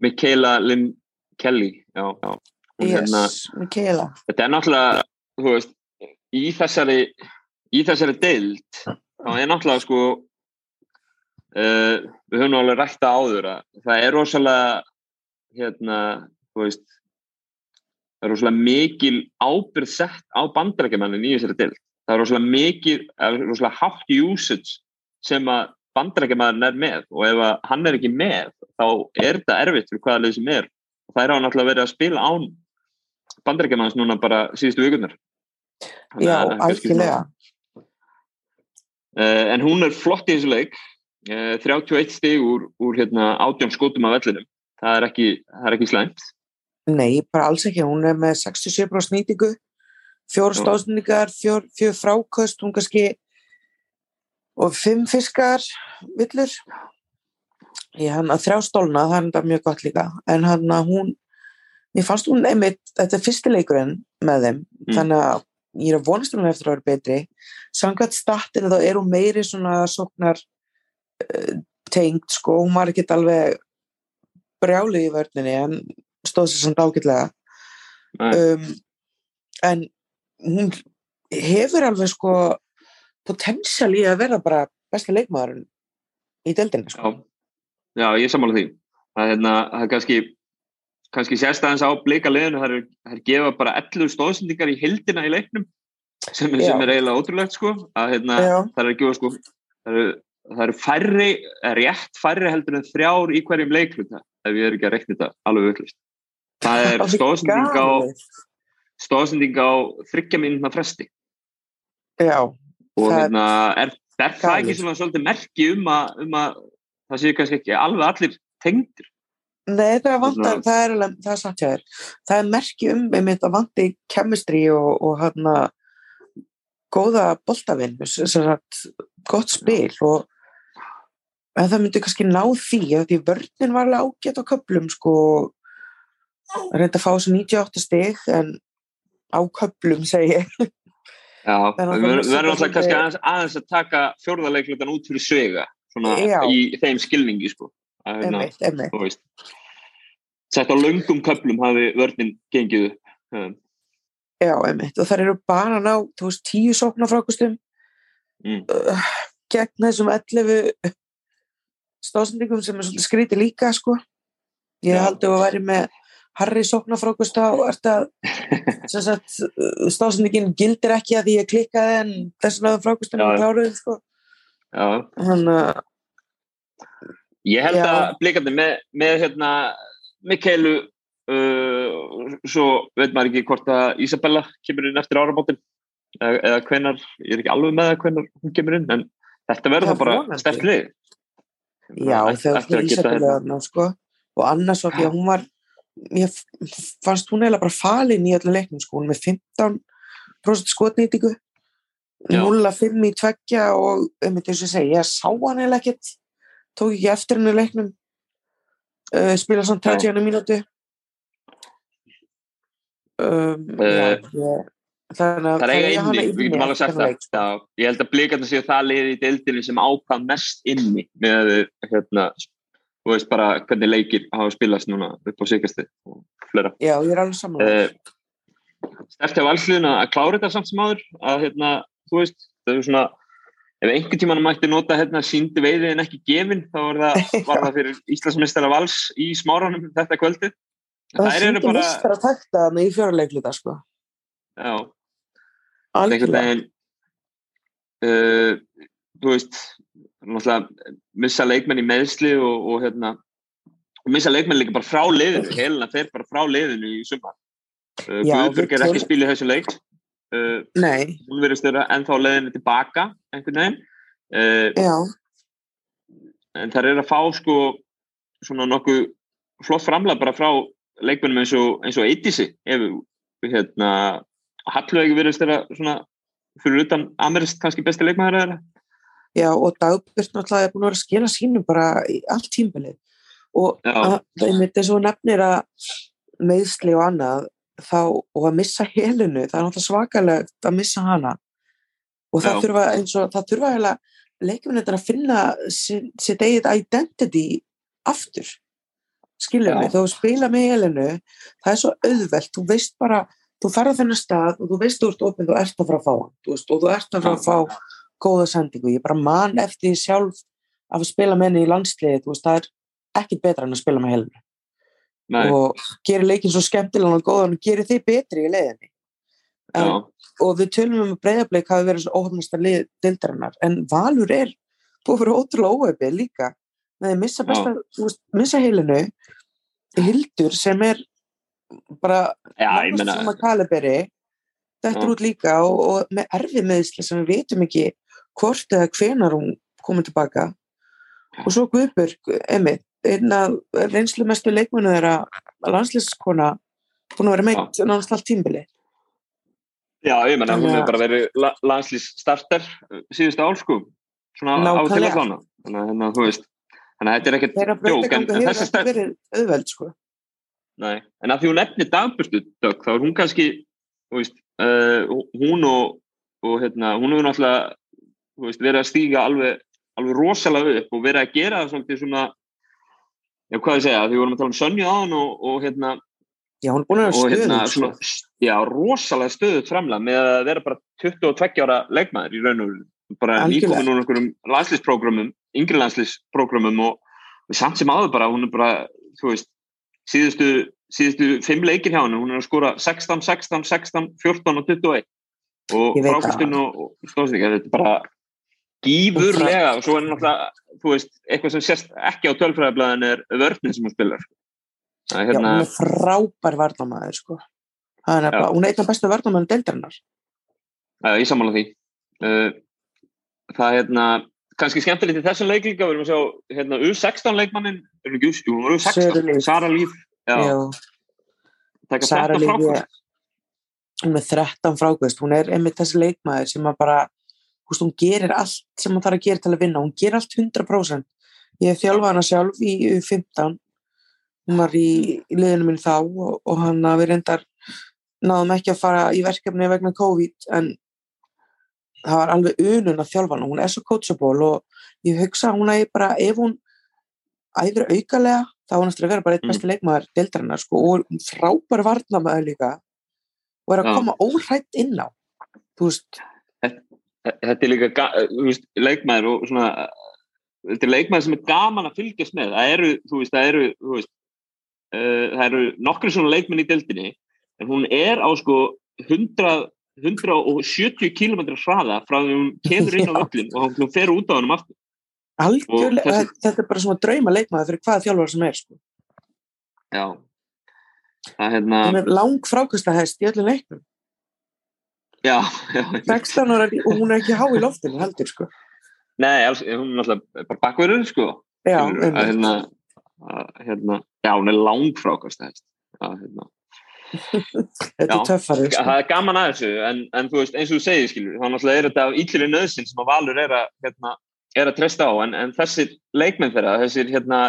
Mikaela Lynn Kelly já, já. Hún, hérna, yes, Mikaela þetta er náttúrulega þú veist, í þessari í þessari deild þá er náttúrulega sko uh, við höfum alveg rækta áður að það er rosalega hérna, þú veist það er rosalega mikil ábyrð sett á bandarækjumannin í þessari deild. Það er rosalega mikil, er rosalega hátt usage sem að bandarækjumannin er með og ef hann er ekki með þá er þetta erfitt fyrir hvaða leið sem er. Og það er á náttúrulega verið að spila án bandarækjumanns núna bara síðustu vikunar já, það algjörlega. Uh, en hún er flott í þessu leik. Uh, 31 stig úr, úr hérna, átjón skotum af vellinum. Það er ekki, það ekki slæmt Nei, bara alls ekki, hún er með 67% nýtingu, fjór Já. stóðsendingar, fjór, fjór fráköst, hún kannski, og fimm fiskar villur. Ég hann að þrjá stólna, það er þetta mjög gott líka, en hann að hún, mér fannst hún einmitt, þetta er fyrsti leikurinn með þeim, Mm. þannig að ég er að vonast hún eftir að vera betri. Samkvæmt statinu þá er hún meiri svona sóknar uh, tengd, sko, hún var ekkert alveg brjálið í vörninni, en stóð sér ágætlega. Nei. um, en hún hefur alveg sko potential í að vera bara besta leikmaðurinn í deildinni sko. já, já ég sammála því. Það er, hérna, það er kannski kannski sérstæðans á blika liðinu það er, það er gefa bara 11 stóðsendingar í hildina í leiknum sem, sem er eiginlega ótrúlegt sko að hérna, það er að gefa sko það eru, það eru færri, rétt færri heldur en þrjár í hverjum leikluta ef ég er ekki að reikna þetta alveg villist það er stóðsending á stóðsending á þryggja mínúna fresti. Já, og er hérna, er, er það ekki svona svolítið merki um að, um að það séu kannski ekki alveg allir tengdir? Nei það vantar, Svona- það er, það er satt hjá þér. Það er merki um einmitt að vanti chemistry og, og hann góða boltavinn, gott spil og en það myndi kannski ná því að því vörnin var alveg ágætt á köplum sko reynda að fá þessu 98 stig en á köplum segi ég Já, við verðum alltaf kannski aðeins, aðeins að taka fjórðarleiklutan út fyrir svega svona Já. í þeim skilningi sko hérna, einmitt, einmitt. sett á löngum köplum hafi vörnin gengið um, Já, einmitt, og það eru bara ná, þú veist, tíu sóknarfrákustum Mm. uh, gegn þessum 11 stóðsendingum sem er svolítið skrítið líka, sko. Ég Já. haldi að væri með Harry að sagt, uh, stóðsendingin gildir ekki að því ég klikkaði en þessum að frákustum Já. er kláruð, sko. Þannig að, Ég held Já. að blikandi með, með hérna, Mikeilu uh, svo veit maður ekki hvort að Isabella kemur inn eftir áramótin eða, eða hvenar, ég er ekki alveg með það hvenar hún kemur inn, en þetta verður það bara vonandi. sterkt lið já, þegar að ísættilega hérna- sko. og annars var því að hún var ég fannst hún eiginlega bara falin í öllum leiknum sko, hún með 15% skotnýtingu Já. 0-5 í tveggja og um þetta ég segi, ég sá hann eiginlega ekkert tók ekki eftir henni í leiknum uh, spila samt 30 mínútu um, Eh, já, ég, þannig að Það er eiga inni, við getum alveg sagt það. sko. Ég held að blikarnir séu það liði í deildinni sem ákvað mest inni með hérna, þú veist bara hvernig leikir hafa spilast núna upp á síkasti og flera. já, ég er alveg samanlega Uh, Sterti á valsliðuna að klára þetta samt sem áður að hérna, þú veist, það er svona ef einhvern tímann mætti nota hérna síndi veiði en ekki gefin, þá var það, var það fyrir Íslandsmeistara vals í smáranum þetta kvöldið. það eru sýndi bara, mistar að takta þarna í fjóruleikluta sko. já, algjörlega uh, þú veist náttúrulega missa leikmenn í meðsli og, og hérna missa leikmenn líka bara frá liðinu. Helina fer bara frá liðinu í sumar. Uh, Guðbjörg við er ekki spilið þessu leik. Uh, nei, hún verður störa ennþá leiðinu tilbaka einhvern veginn. Uh, já, en það er að fá sko svona nokkuð flott framlega bara frá leikmennum eins og, eins og Eitisi ef hérna Hallveig verður störa svona fyrir utan Amerist kannski besti leikmæður eða já og Dagbjörn náttúrulega er búin að vera að skila sínu bara í allt tímbilið og það er mitt eins og nefnir að meðsli og annað þá, og að missa helinu, það er náttúrulega svakalegt að missa hana. Og það Já. þurfa eins og það þurfa heila leikmennir að finna sitt eigið identity aftur. Skilur Já. mig, þú spila með helinu það er svo auðvelt, þú veist bara þú ferð á þennan stað og þú veist þú ert opið þú ert að fara að fá veist, og þú ert að fara að fá góða sendingu, ég bara man eftir því sjálf af að spila með henni í landsliði, þú veist, það er ekkit betra en að spila með Nei, og gerir leikin svo skemmtilega og góðan og gerir þið betri í leiðinni en, og við tölum um að breyðableik hafi verið svo óhafnasta lið dildarinnar en Valur er búið fyrir ótrúlega óöfið líka. Með að missa, besta, þú veist, missa heilinu Hildur sem er bara já, meina svona kaliberi þetta er út líka og, og með erfið meðsli sem við veitum ekki hvort eða hvenar hún komið tilbaka og svo Guðbjörg Emmi, einn af reynslu mestu leikmennu þeirra landslýskona að vera meitt nánast allt tímbili Já, ég menna, hún að- hefur bara verið la landslýs starter síðustu ál, sko svona á til að klána þannig að hérna, þú veist þannig að þetta er ekkert þeirra jók en, þessi auðveld sko. Nei, en að því hún nefnir dagbjörstu dög, þá er hún kannski veist, uh, hún og, og hérna, hún hefur náttúrulega veist, verið að stíga alveg, alveg rosalega upp og verið að gera það svolítið svona já, hvað ég segja, því við vorum að tala um Sönju áðan og, og hérna, já, hún er búin að vera hérna svona, sko. já, rosalega stöðut framlega með að vera bara 22 ára leikmaður í raun og bara Algjörlega. nýkomin úr einhverjum landslýsprógramum yngri landslýsprógramum og samt sem áður bara, hún er bara þú veist, síðustu síðustu fimm leikir hjá henni, hún er að skora 16, 16, 16, 14 og 21 og frákustun og, og stóðstíka, þetta er bara gífurlega og svo er náttúrulega, þú veist, eitthvað sem sést ekki á tölfræðablaðin er vörninn sem hún spilar sko. Það er já, hérna, hún er frábær varnamæður sko. Er nefnilega- hún er einn af bestu varnamæður deildarinnar Já, ég sammála því. Uh, það er hérna, kannski skemmtilegt í þessum leik líka, við erum að sjá hérna, U16 leikmannin, er hún ekki, jú, hún var Sara U16, Líf. Sara Líf, já, Já, taka Sara 13 Líf, hún er 13 frákvæmst hún er einmitt þessi leikmaður sem að bara veist, hún gerir allt sem hún þarf að gera til að vinna. Hún gerir allt 100% ég hef þjálfað hana sjálf í U15 hún var í, í liðinu minn þá og, og hann að við reyndar náðum ekki að fara í verkefni vegna COVID en það var alveg unun að þjálfa hana. Hún er svo coachable og ég hugsa hún að bara ef hún æfir aukalega þá er hún eftir að vera bara eitt Mm. besti leikmaður deildarinnar sko, og frábær varnamaður líka og er að koma óhrætt inn á. Þú veist, Þetta er líka, veist, leikmaður og svona, þetta er leikmaður sem er gaman að fylgjast með. Það eru, þú veist, það eru, veist, uh, það eru nokkru svona leikmenn í deildinni, en hún er á sko 100, 170 km hraða frá því hún kemur inn á völlin og hún fer út á hennum aftur. algjörlega þessi- þetta er bara svona drauma leikmaður fyrir hvaða þjálfar sem er sko. Já. Það er hérna, hún er lang frákastahæst í öllum leiknum já, já. 16 ára og hún er ekki há í loftinu heldur sko. Nei, alls, hún er náttúrulega bara bakverður, sko. já, að einmitt. hérna, að, hérna, já, hún er langfrákast hérna þetta er töffari sko. það er gaman að þessu en, en veist eins og þú segir skilur náttúrulega er þetta af íllir nöðsinn sem að Valur er að, hérna, er að treysta á en, en þessir leikmenn þeirra þessir hérna,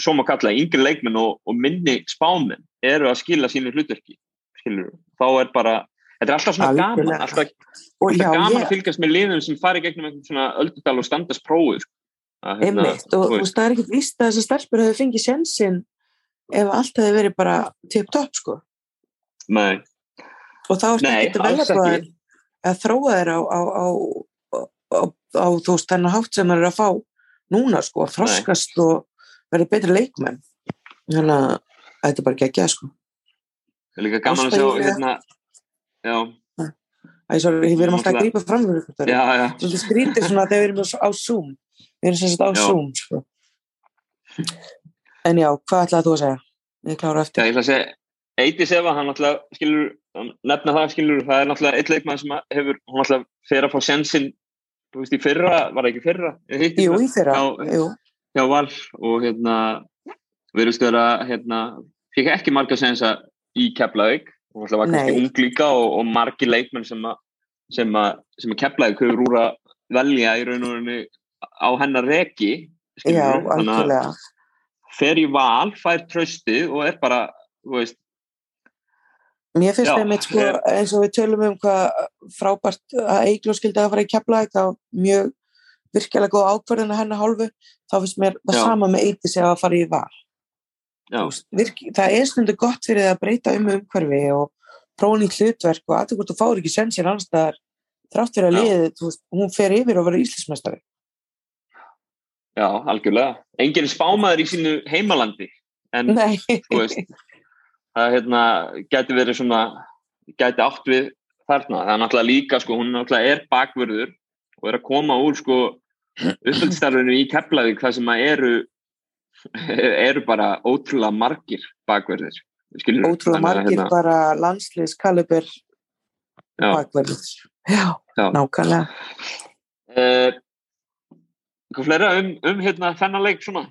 svo maður kalla yngri leikmenn og, og minni spáminn eru að skila sínu hlutverki skilur, þá er bara þetta er alltaf svona Algjörlega. gaman alltaf, og alltaf já, gaman ég, að fylgjast með liðum sem fari gegnum einhvern svona öldudal og standast sko. Að, hérna, einmitt og veist, það er ekkert víst að þessar stelpur hefur fengið sjensin ef allt hefði verið bara tip-top sko. Nei, og þá er Nei, þetta alls að ekki. að þróa þér á, á, á, á, þú veist þennan hátt sem það er að fá núna sko, að þroskast og verði betri leikmenn. Þannig að þetta er bara að sko. Það er líka gaman að sjá hérna, já, Æ, sorry, við erum alltaf að grípa fram fyrir já, já Svolítið skrítið svona þegar við erum á Zoom við erum sagt á Já. Zoom sko. en já, hvað ætlaði þú að segja? ég klára Já, eftir ég ætla að segja, Eiti Sefa, hann náttúrulega, skilur, nefna það, skilur, það er náttúrulega eitt leikmann sem hefur, hann náttúrulega fer að fá sensinn, þú veist, í fyrra, var það ekki fyrra? Ég hitti jú, í þeirra, Já. jú, hjá Val og hérna, við erum stöður að, hérna, fikk ekki marga sensa í Keflavík og náttúrulega var kannski Nei. ung líka og, og margi leikmenn sem að, sem að, sem að Keflavík hefur úr að velja í raun og rauninu á hennar reki, já, algjörlega fer í Val, fær tröstið og er bara, þú veist, Mér finnst Já, þeim eitt sko, eins og við tölum um hvað frábært að Eigló skildi að fara í keflaðið, þá mjög virkilega góð ákvörðin að hennar hálfu, þá finnst mér það Já. sama með Eiti sig að fara í val. Veist, virki, það er stundu gott fyrir það að breyta um umhverfi og prófa nýtt hlutverk og aðeins hvort þú fáir ekki sensir annars staðar þrátt fyrir að liðið, hún fer yfir og verður íslensmestari. Já, algjörlega. Engin spámaður í sínu heimalandi en veist, það hérna, gæti verið svona, gæti átt við þarna. Það er náttúrulega líka, sko, hún náttúrulega er bakvörður og er að koma úr, sko, uppbyrgstarfinu í Keflavík það sem að eru, eru bara ótrúlega margir bakvörður. Skilur, ótrúlega margir bara landsliðs kalibur já, bakverðis. Já, Já. nákvæmlega. uh, Hvað fleira um, um hérna þennan leik svona?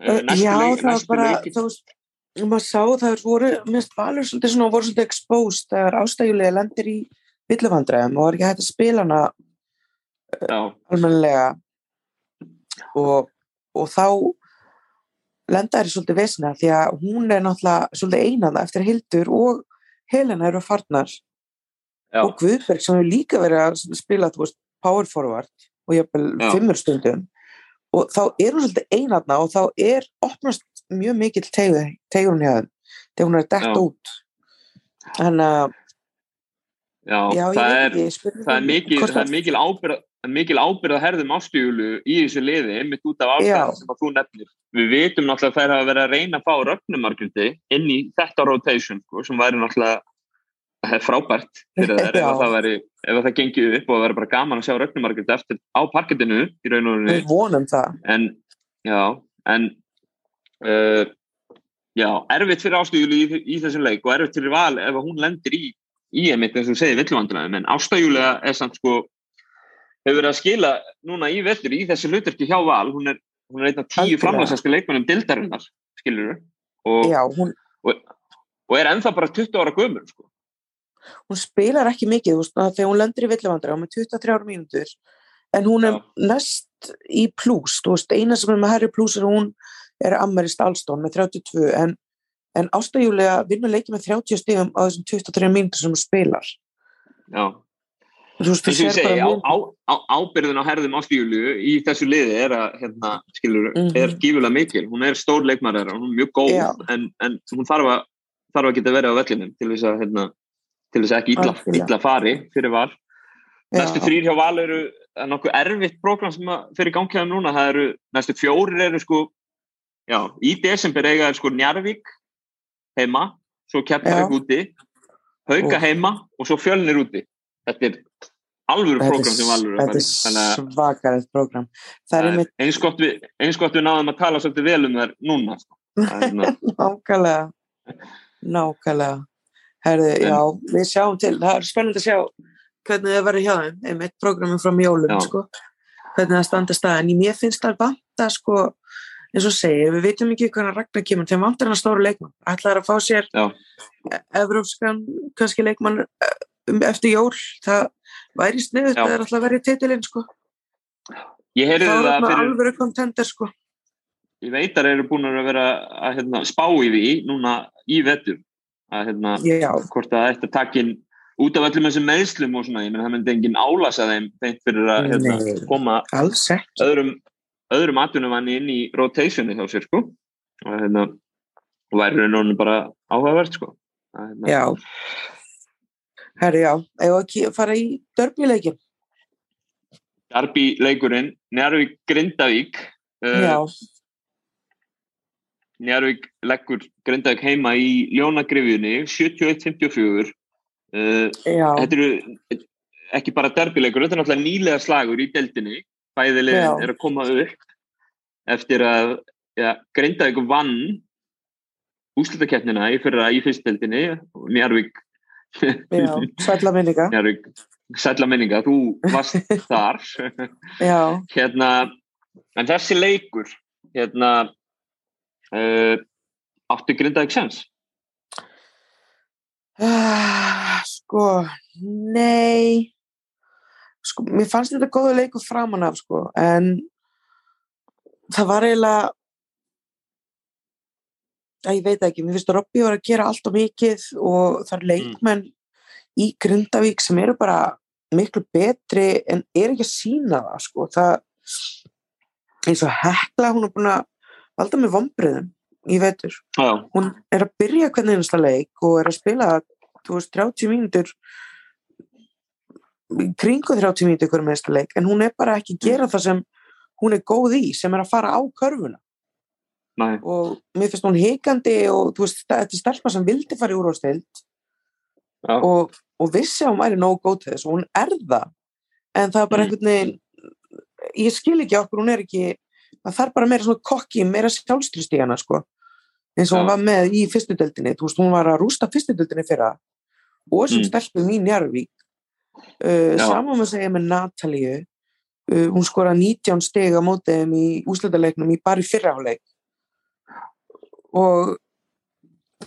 Uh, já, leik- það var bara, leikir. þú veist, maður sá það voru, minnst valur svolítið svona, voru svolítið exposed þegar ástæjulega lendir í villuvandræðum og var ekki hægt að spila hana Já, almennilega og, og þá lenda þær í svolítið vesina því að hún er náttúrulega svolítið einað eftir Hildur og Helena eru farnar já, og Guðberg sem hefur líka verið að spila þú veist, power forward og jafnvel Já. fimmur stundum og þá er hún svolítið einarna og þá er opnast mjög mikill tegur, hún hjá þeim þegar hún er dett Já. út þannig að já, já, það er það er mikil, það er mikil ábyrð mikil ábyrð að herðum ástugulu í þessu liði, einmitt út af ástæðan sem að þú nefnir. Við vitum náttúrulega að þær hafa verið að reyna að fá rögnumarkjöldi inn í þetta rotation, sko, sem væri náttúrulega frábært fyrir þær ef það væri, ef að það gengi upp og það væri bara gaman að sjá rögnumarkjöldi eftir á parkettinu í raun og við rauninu, vonum það. En já, en uh, já, erfitt fyrir ástugulu í, í þessum leik og erfitt fyrir val ef hún lendir í í einmitt eins og segir villuvandræðum en ástæðjulega er samt sko hefur verið að skila núna í vettur í þessu hlutverki hjá Val. Hún er, hún er einn af tíu framlæsastu leikmennum dildarinnar, skilur og, já, hún, og er ennþá bara 20 ára gömur sko. hún spilar ekki mikið veist, þegar hún lendir í villuvandra með 23 ára mínútur en hún er Já. næst í þú veist, eina sem er með herri pluss er hún er Amarist Alstón með 32 en, en ástæðjulega vinnur leikið með 30 stigum á þessum 23 mínútur sem hún spilar. Já, ábyrðin á herðum ástæðjulu í þessu liði er að hérna, skilur, Mhm. er gífulega mikil. Hún er stór leikmæður, hún er mjög góð Já. en, en hún þarf að, þarf að geta verið á vellinum til þess að hérna, til þess að ekki illa, illa fari fyrir Val. Næstu þrýr hjá Val eru er nokkuð erfitt prógram sem fyrir gangkjöðum núna. Það eru, næstu fjórir eru sko já, í desember eiga er sko Njarvík heima svo Keflavík úti Hauka heima og svo Fjölnir úti. Þetta er alvöru er, sem að þetta er svakarið program eins gott, við, við náðum að tala svolítið vel um þær núna sko. Hérna- nákvæmlega. Nákvæmlega. Herðu, En- já, við sjáum til. Það er spennandi að sjá hvernig það verður hjá þeim. Einmitt programmin frá mjólum sko. hvernig það standa stað en mér finnst það vanta sko, eins og segir, við veitum ekki hvernig Ragnar kemur, þeim vantar hann að stóra leikmann ætlaður að fá sér Já. evrópskan, kannski leikmann eh, um eftir jól, það væri sniðut, það er alltaf að vera í titilinn sko, Ég heyrði það er það fyrir, alveg kontender sko, ég veit að eru búin að vera að hérna, spá í því núna í vetur að hérna, hvort það ætti að taka inn út af öllum þessum meðslum og svona, ég menn það myndi engin álasa þeim fyrir að hérna, koma öðrum, öðrum atvinnumanni inn í rotationi hjá sér sko. Og hérna og væri rauninu bara áhugavert sko. Að, hérna, já herri já, ef ekki fara í dörfnileikin, Darby leikurinn, Njarvík Grindavík já, uh, Njarvík leggur Grindavík heima í Ljónagrifjunni 71-54 uh, já. þetta eru ekki bara derbyleikur, þetta er náttúrulega nýlega slagur í deildinni, bæði Já. liðin er að koma upp eftir að ja, Grindavík vann úslutakeppnina í fyrra í fyrstdeildinni. Og Njarvík já, sætla minninga. Sætla minninga, þú varst þar. Já, hérna, en þessi leikur hérna uh, áttu Grindavík sens Ah, sko, nei. Sko, mér fannst þetta góða leikur framan af sko, en það var eiginlega að ég veit ekki, mér finnst að Robby var að gera allt og mikið og það er leikmenn í Grindavík sem eru bara miklu betri en er ekki að sína það sko, það eins og Hekla, hún er búin að valda með vombriðum í vetur. Já, hún er að byrja hvernig einasta leik og er að spila þú veist, 30 mínútur kringu 30 mínútur hvernig einasta leik en hún er bara ekki að gera það sem hún er góð í, sem er að fara á körfuna næ, og mér finnst hún hikandi og veist, þetta er stelpa sem vildi fara í úrváðstild já, og, og vissi að hún væri nógu góð til þess og hún er það en það er bara Mm. einhvern veginn ég skil ekki okkur, hún er ekki það þarf bara meira svona kokki, meira sjálfstrust í hana sko, eins og hún Já. var með í fyrstu deildinni, þú veist, hún var að rústa fyrstu deildinni fyrra og sem Mm. stelpum í Njarvík uh, Já. saman með segja með Natalíu uh, hún skora 19 steg á mótiðum í úslutaleiknum í bara í fyrraháleik og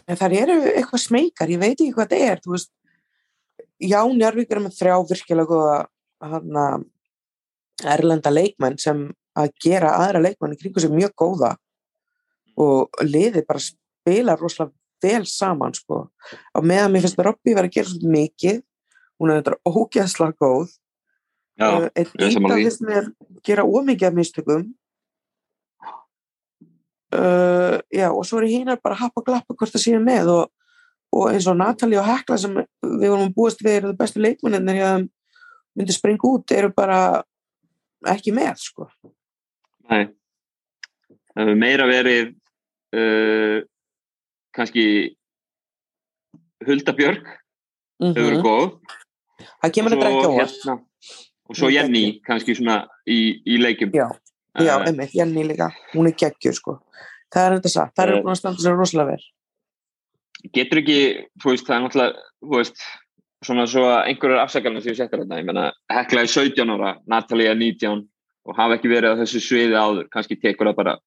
þar eru eitthvað smeykar, ég veit ekki hvað þetta er þú veist, já, Njarvík er með þrjá virkilega góða hana, erlenda leikmenn sem að gera aðra leikmenn í kringu sem mjög góða og liðið bara spila rosalega vel saman sko. á meðan mér finnst að Robby vera að gera svolítið mikið hún er þetta ógeðslega góð já, en er Ída því. finnst mér gera ómikið af mistökum uh, já og svo er hinar bara að happa og glappa hvort það séu með og, og eins og Natalie og Hekla sem við vorum búist við eru það bestu leikmennir hjá þeim myndi springa út eru bara ekki með sko. Nei. Það hefur meira verið uh, kannski Hulda Björk. Hefur verið Mhm. góð. Það kemur þetta ekki á hérna, og svo Jenny. kannski svona í, í leikjum. Já, já, Eh, emmitt, Jenny líka. Hún er geggjur sko. Það er þetta satt, það Eh. eru búin að standa sér rosalega vel. Getur ekki, þú veist, það er náttúrulega þú veist, svona svo að einhverjar afsakarnir sem ég setjar þetta, ég menna Hekla er 17 ára, Natalia er 19 og hafa ekki verið á þessu sviði áður kannski tekur það bara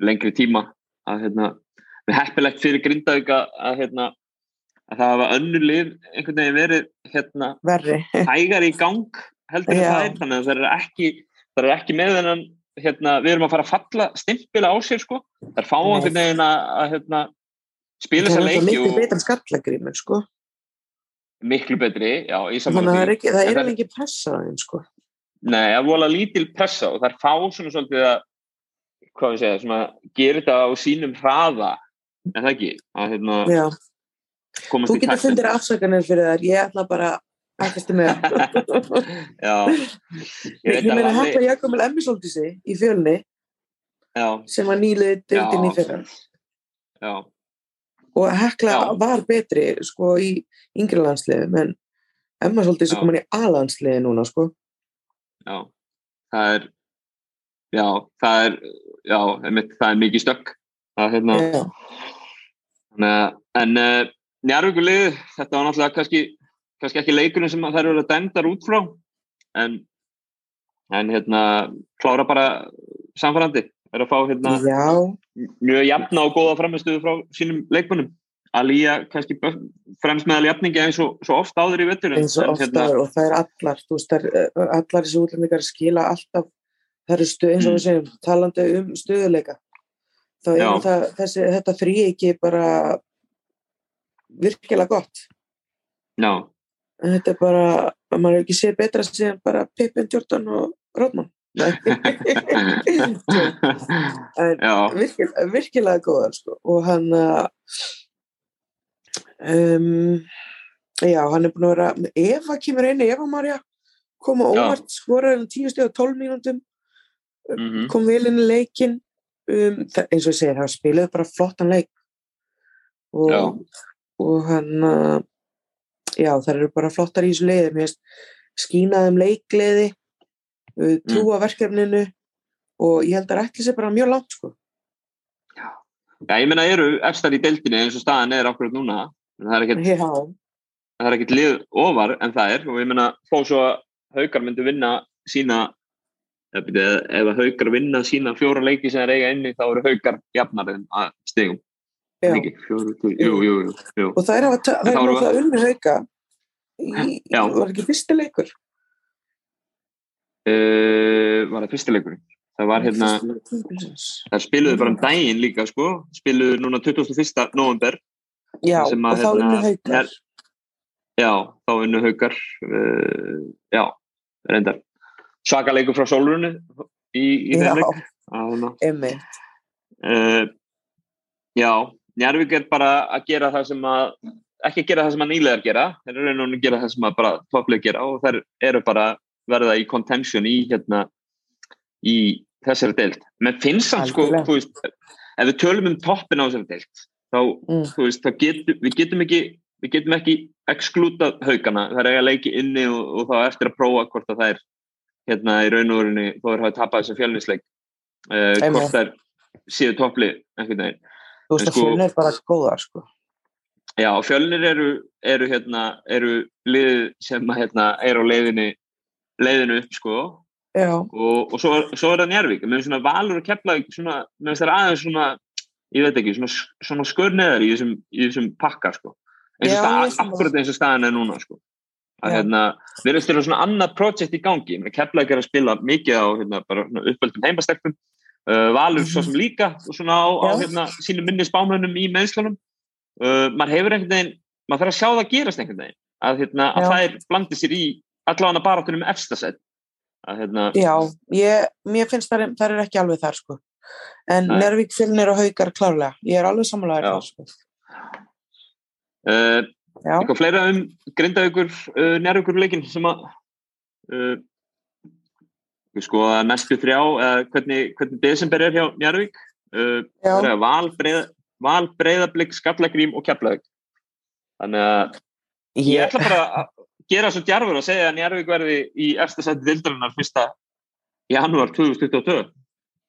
lengri tíma að hérna, við heppilegt fyrir Grindavík að, hérna að það hafa önnur lið einhvern veginn verið hérna hægar í gang heldur það er þannig að það er ekki það er ekki með þennan hérna, við erum að fara að falla stimpila á sér sko. Það er fá Nei. einhvern veginn að, að hérna, spila það þessa er leiki miklu og betur en skallagrímur sko. Miklu betri já, þannig að það er ekki, það er það- ekki pressa á þeim sko. Nei, það vola lítil pressa og það er fá svona svolítið að hvað við segja, svona gera þetta á sínum hraða. En það ekki? Að hérna, þú getur fundir afsakanir fyrir þær. Ég ætla bara ekkert með Já, ég ég meina að Hekla Jakob Emmi Soltísi í fjölni Já, sem var nýlið dildin í fyrra. Já, og Hekla Já. var betri sko í yngri landsliðum en Emma Soltísi Já. komin í A-landsliði núna sko. Já. Það er já, það er já, einmitt, það er mikið stökk. Það er hérna En uh, njárvíkulið, þetta var náttúrulega kannski, kannski ekki leikurinn sem þær eru að dæmdar út frá en, en hérna klára bara samfærandi er að fá hérna Já, mjög jafna og góða framistuðu frá sínum leikmönnum. Alía kannski best- fremst meðal jafningi eins og svo oft áður í vettur eins og ofta og það er allar, veist, það er, eh, allar þessi útlendingar skila alltaf, það eru stuð, eins og Mm. við segjum, talandi um stöðuleika, þá er það, þessi, þetta frí ekki bara virkilega gott. Já, En þetta er bara, maður hefur ekki séð betra síðan bara Pippin, Jordan og Rodman. Virkilega, virkilega góðar sko. og hann uh, um, já, hann er búin að vera Eva kemur inn, Eva Marja kom á Já. óvart, skoraði hann tíu steg á 12 mínútum mhm, kom vel inn í leikin um, eins og ég segir, það spilaði bara flottan leik og, og hann uh, já, það eru bara flottar í þessu leiði skínaðum leikleiði uh, trúa verkefninu og ég held að ætli sér bara mjög langt sko. Já, ég meina eru efstar í deildinni eins og staðan er okkur núna? Það er ekkert Já, það er ekkert lið ofar en það er og ég meina þó svo að haukar myndi vinna sína ef, ef að haukar vinna sína fjóra leiki sem er eiga inni þá eru haukar jafnar en að stigum. já. Ekki, fjóru, jú, jú, jú, jú. og það er að það er við- náttúrulega unni hauka Já. var ekki fyrsti leikur? Uh, var það fyrsti leikurinn? Það var hérna, það spiluðu bara um daginn líka sko, spiluðu núna 21. november já, sem og að, þá hérna, unni haukar. Er- já, þá unnu haukar uh, já, reyndar. Svaka leikur frá Solrunu í, í þeim leik. Að, emmitt uh, já, Njarvík er bara að gera það sem að ekki að gera það sem að nýlegar gera þeir eru raun og raun að gera það sem að bara topplið gera og þeir eru bara verða í contention í hérna í þessari deild menn finnst samt sko, þú veist ef við tölum um toppin á þessari deild þá, Mm. þú veist, þá getum við getum ekki við getum ekki exklúta haugana, það er eiga leiki inni og, og þá eftir að prófa hvort að það er hérna í raun og rauninu þó er hafa tapað þessu fjölnisleik uh, Einmitt. hvort þær séu topplið einhvern veginn þú veist En að sko- fjölni er bara góðar sko. Já, fjölnir eru, eru, hérna, eru lið sem að, hérna, er á leiðinu, leiðinu upp sko. Og, og svo, er- svo er það Njarvík með svona valur og kepla svona, með þessar aðeins svona ég veit ekki, svona, svona skörneðar í þessum, í þessum pakka sko. Er sammála. akkurat eins og staðan er núna sko. Að hérna, við erum styrjað svona annað projekt í gangi, kepla ekki að spila mikið á hérna, bara uppöldum heimastelpum uh, valur svo sem líka svona á, á hérna, sínum minni spámönnum í meðslunum uh, maður hefur einhvern veginn maður þarf að sjá það gerast einhvern veginn að, hérna, að Já. þær blandi sér í allavega baratunum efstasett hérna, já ég, mér finnst það, það er ekki alveg þar sko. en. Nervík fjölnir og haukar klárlega ég er alveg samanlega þar sko. uh, eitthvað fleira um grindavíkur uh, njárvíkur leikin sem að uh, við skoða næstu þrjá eða hvernig, hvernig desember er hjá Njarvík uh, já, það er val, breið, val breyðablík, skallagrím og keflavík. Þannig að ég ég, ætla bara að gera svo djarfur og segja að Njarvík verði í eftir seti vildarinnar fyrsta janúar 2022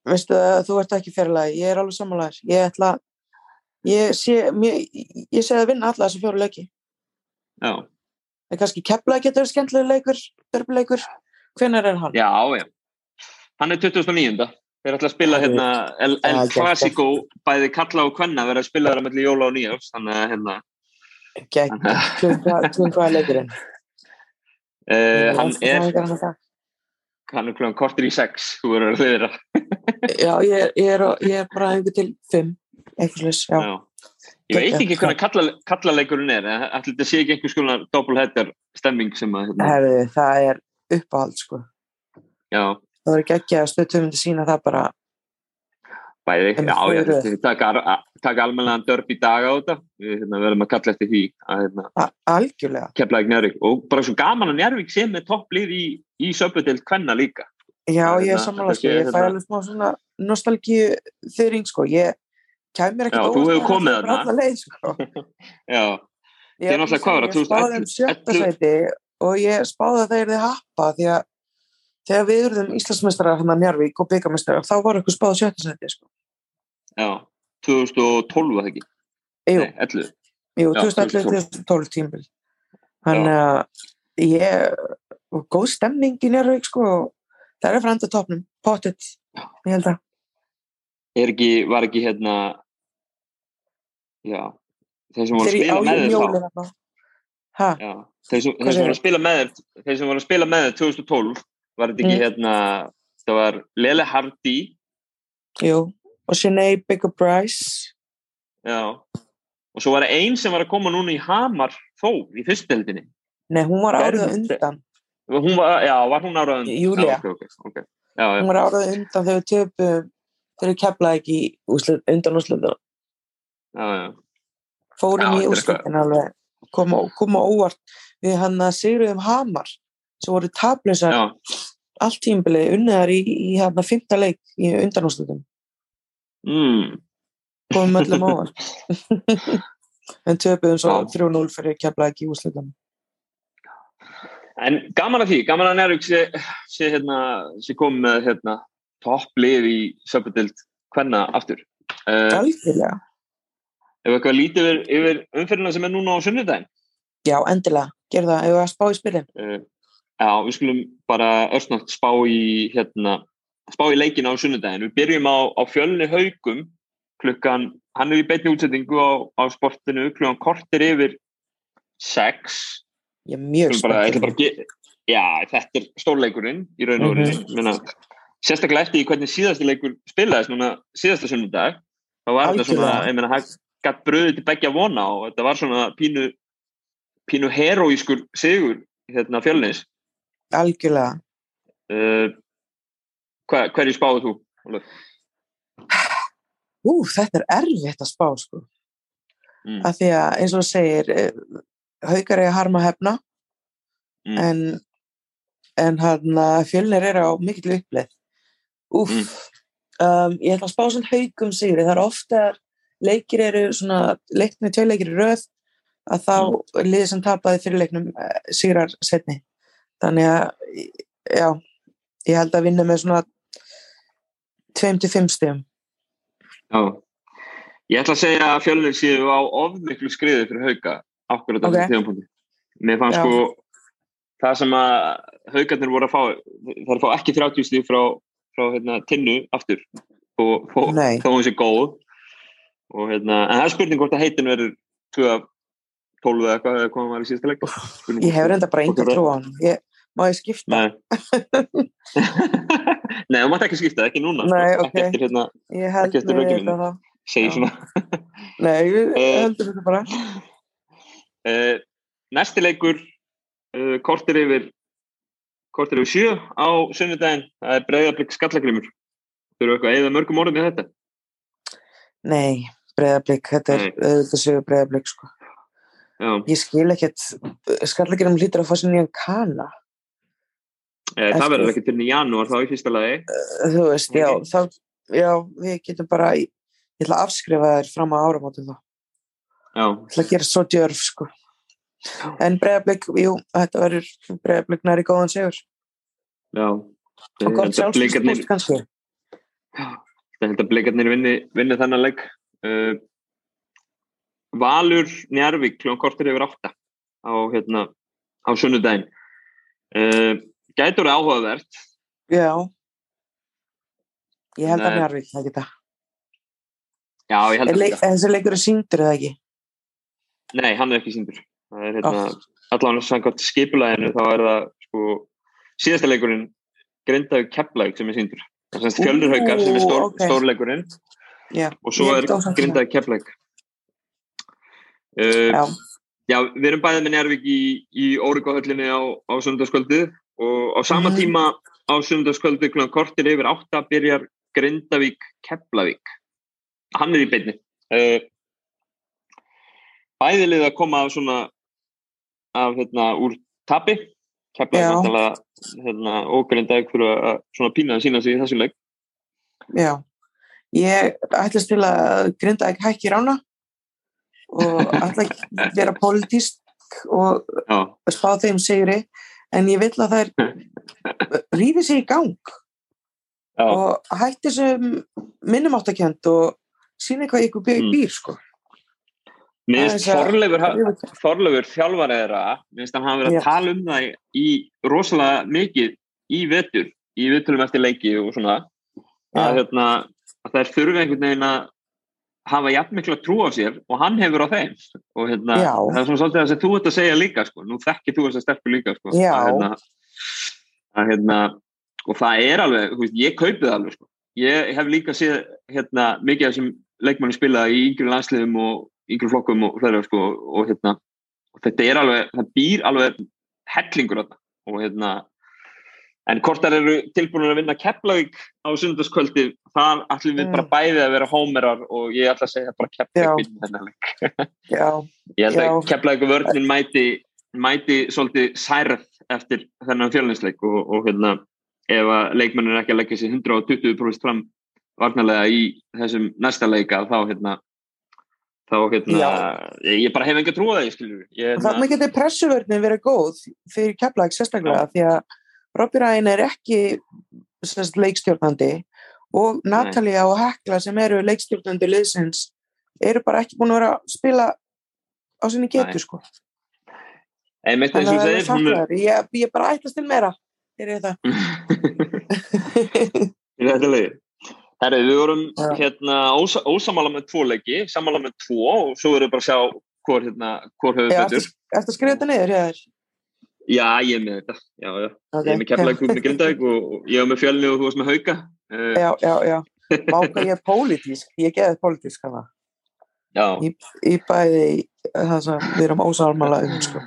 veistu að þú ert ekki fjarlægi ég er alveg samanlega ég ætla ég sé, mér, ég sé að vinna alla þessu fjóru leiki. Já, en kannski kepla getur verið skemmtilega leikur derbileikur, hvenær er hann? já, já hann er 2009 þeir ætla að spila er- hérna El, El er Clasico bæði kalla og kvenna verða að spila þar melli jóla og nýjárs þannig að hérna tjóðum hvað er leikurinn. Uh, hann er hann er klúan kortir í sex þú verður að hlýðra já, ég er, ég er, ég er bara einhver til fimm eitthvað já, ég veit ekki hvernig kalla, kallaleikurinn er en ætli þetta sé ekki einhvers konar doppelheader stemming sem að hérna, Herði, það er uppáhald sko. Já, það verður ekki að stöðtum myndi sína það bara. Bæði, já, já, við taka, almennilega dörp í dag á þetta. Við hérna, verðum að kalla eftir því að hérna, algjörlega. Kepla ekki Njárvík og bara svo gaman að Njárvík sé með topplið í, í söpudelt kvenna líka. Já, Það er ég er hérna- sammála þetta sko, ég fæ hérna- alveg smá svona nostalgíu þyring sko, ég kæmur ekki Já, þú hefur komið þarna. sko. já, ég, Þið náttúrulega hvað var það, ég spáði um 2011? sjötta sæti og ég spáði að þeir þið happa því að þegar við erum Íslandsmestrar hann að Njarvík og byggamestrar þá var eitthvað spáð sjötta sæti sko. já 2012 var það ekki? Jú, Nei, 11 jú Já, 2011-2012 tímbil þannig að ég og góð stemning í Njarvík sko það er frænda topnum, pottet ég held að. Er ekki, var ekki hérna já þeir sem voru að spila með þér þá? þeir sem voru að spila með þér 2012 var þetta ekki Mm. hérna það var Lele Hardy jú. Og Sinead Baker Bryce. já og svo var það ein sem var að koma núna í Hamar þó, í fyrstdeldinni Nei, hún var Verður- undan. hún var, já, var hún áraðan Júlía. já, ok, ok, ok já, já, Hún var árið undan þegar við töpum þegar keflaði ekki í úslit, undan úslitum. já, já. Fórum í úslitin alveg. Koma, koma óvart. Við hann að sigruðum Hamar sem voru tablösar já. allt tímbilið unniðar í, í hérna fymta leik í undanúslutum. Mm. Komum öllum óvart. en töpuðum svo Já. 3-0 fyrir keflaði ekki í úslitum. En gaman að því, gaman að Njárvík sé, sé, hérna, sé komið með hérna, topplið í söpudeld hvenna aftur. Uh, Algjörlega. ef eitthvað lítið yfir, yfir umfyrirna sem er núna á sunnudaginn. Já, endilega. Gerðu það. Ef við að spá í spilin. Uh, já, við skulum bara örsnátt spá í, hérna, spá í leikin á sunnudaginn. Við byrjum á, á fjölni haugum klukkan, hann er í beitni útsettingu á, á sportinu klukkan kortir yfir sex. Er mjög Skulum bara, ég ætla spennt. bara að ge- Já, þetta er stórleikurinn í raun og veru. Mm Sérstaklega eftir hvernig síðasti leikur spilaðist núna síðasta sunnudag. þá var þetta svona, ég meina, hann gætt bröðið til begja vona og þetta var svona pínu, pínu heroískur sigur hérna fjölnis. Algjörlega. Uh, hver, hverju spáðu þú? Ú, þetta er erfitt að spá, sko. Mm. Af því að, eins og þú segir, eh, haukar er að harma hefna, Mm. en, en hann fjölnir eru á mikill uppleið. Úf, Mm. um, ég ætla að spá svona haukum sigri. Það er ofta að leikir eru svona, leiknir tvei leikir í röð, að þá Mm. liðið sem tapaði fyrir leiknum eh, sigrar setni. Þannig að, já, ég held að vinna með svona 2-5 stegum. Já. Ég ætla að segja að fjölnir séu á ofmiklu skriði fyrir hauka akkurat á Ok. þessum tíðanpunkti. Mér fannst sko það sem að haukarnir voru að fá að fá ekki 30 stíð frá, frá hérna, tinnu aftur og, þó hún sé góð og hérna, en það er spurning hvort að heitin verður 2 af 12 eða eitthvað eða hvað var í síðasta leik Ég hef reynda bara enga trú á hann. Ég, má ég skipta? Nei Nei, þú mátt ekki skipta, ekki núna sko. Nei, ekki ok. eftir hérna, Ég held Ekki eftir með leikinn þetta þá. segi Já. svona Nei, ég Eh. heldur þetta bara. Uh, næsti leikur uh, kortir yfir kortir yfir sjö á sunnudaginn það er breyðarblik skallagrimur þú eru eitthvað eða mörgum orðum í þetta Nei, breyðablík, þetta er auðvitað sögur breyðablík, sko. já, Ég skil ekkert, skallagirum hlýtur að fá sér nýjan kana. Eh, það verður ekki til í janúar þá í fyrsta lagi Þú veist, já, Ok. þá, já, við getum bara, ég ætla að afskrifa þær fram á áramótum þá. já, Ég ætla að gera svo djörf, sko. En breyðablík, jú, þetta verður breyðablík næri góðan segur. já Og gott sjálfsbúst kannski. ég held að blikarnir vinni, vinni þennan leik uh, Valur Njarvík kljóðan kortir yfir átta á, hérna, á sunnudaginn uh, gætur það áhugavert Já. Ég held að Nei. Njarvík, það geta. já, ég held að leik, þessi leikur er síndur eða ekki? Nei, hann er ekki síndur. Það er hérna, allan samkvæmt skipulæðinu þá er það sko síðasta leikurinn Grindavík Keflavík sem er síndur. Það er semst fjölnurhaukar sem er stór, ok. stórleikurinn Já. og svo er. Grindavík Keflavík. Uh, Já. já, við erum bæðið með Njárvík í, í Órikóhöllinni á, á sundarskvöldið og á sama Mhm. tíma á sundarskvöldið kl. kortir yfir átta byrjar Grindavík Keflavík. Hann er í beinni. Uh, bæðilið að koma af svona af hérna úr tapi Keflavík hérna, og Grindavík fyrir að svona pína að sína sig í þessu leik. Já, ég ætlast til að grinda ekki hækki rána og ætla ekki að vera pólitísk og Já, spá þeim sigri en ég vil að þær rífi sig í gang já, og hætti þessum minnumáttakjönd og sína hvað ykkur býr, Mm. býr sko. Mér finnst að- Þorleifur, ha- Þorleifur þjálfar þeirra, mér finnst hann hafa verið að tala um það í rosalega mikið í vetur, í viðtölum eftir leiki og svona, að, hérna, að þær þurfi einhvern veginn að hafa jafn miklu að trúa á sér og hann hefur á þeim. Og hérna, það er svona svolítið það sem þú ert að segja líka sko, nú þekkir þú þessar stelpur líka sko, að, hérna, að, hérna, og það er alveg, veist, ég kaupið alveg sko, ég hef líka séð hérna, mikið af þessum leikmanni spila í yngri landsliðum og yngri flokkum og fleira sko, og hérna og þetta er alveg, það býr alveg hellingur þarna og hérna en hvort það eru tilbúin að vinna Keflavík á sundarskvöldi þar ætlum við Mm. bara bæði að vera hómerar og ég ætla að segja bara Já. Já, ég held að Já. Keflavík og vörnin mæti mæti svolítið særð eftir þennan fjölninsleik og, og hérna ef að leikmennin er ekki að leggja sér 120% fram varnarlega í þessum næsta leika þá hérna þá hérna, Já. ég, bara hef enga trúið við. ég, hérna, þannig getur pressuvörnin verið góð fyrir Keflæk sérstaklega því að Robby Ryan er ekki semst, leikstjórnandi og Natalia og Hekla sem eru leikstjórnandi liðsins eru bara ekki búin að vera að spila á sinni Nei. getu sko. Þannig að það er er- saknaður. ég, ég bara ætlast til meira fyrir þetta. þetta leiði Herri, við vorum Já. hérna ósa, ósamála með tvo leiki, samála með tvo og svo verðum við bara að sjá hvor, hérna, hvor höfum Já, betur. eftir, að skrifa þetta niður hjá þér. Já, ég er með þetta. Já, já. Okay. Ég er með keflaði klúb með Grindavík og, og ég er með fjölni og þú varst með hauka. Uh, Já, já, já. Váka ég er pólitísk, ég geði pólitísk hana. já, Í, í bæði það sem við erum ósálmála um sko.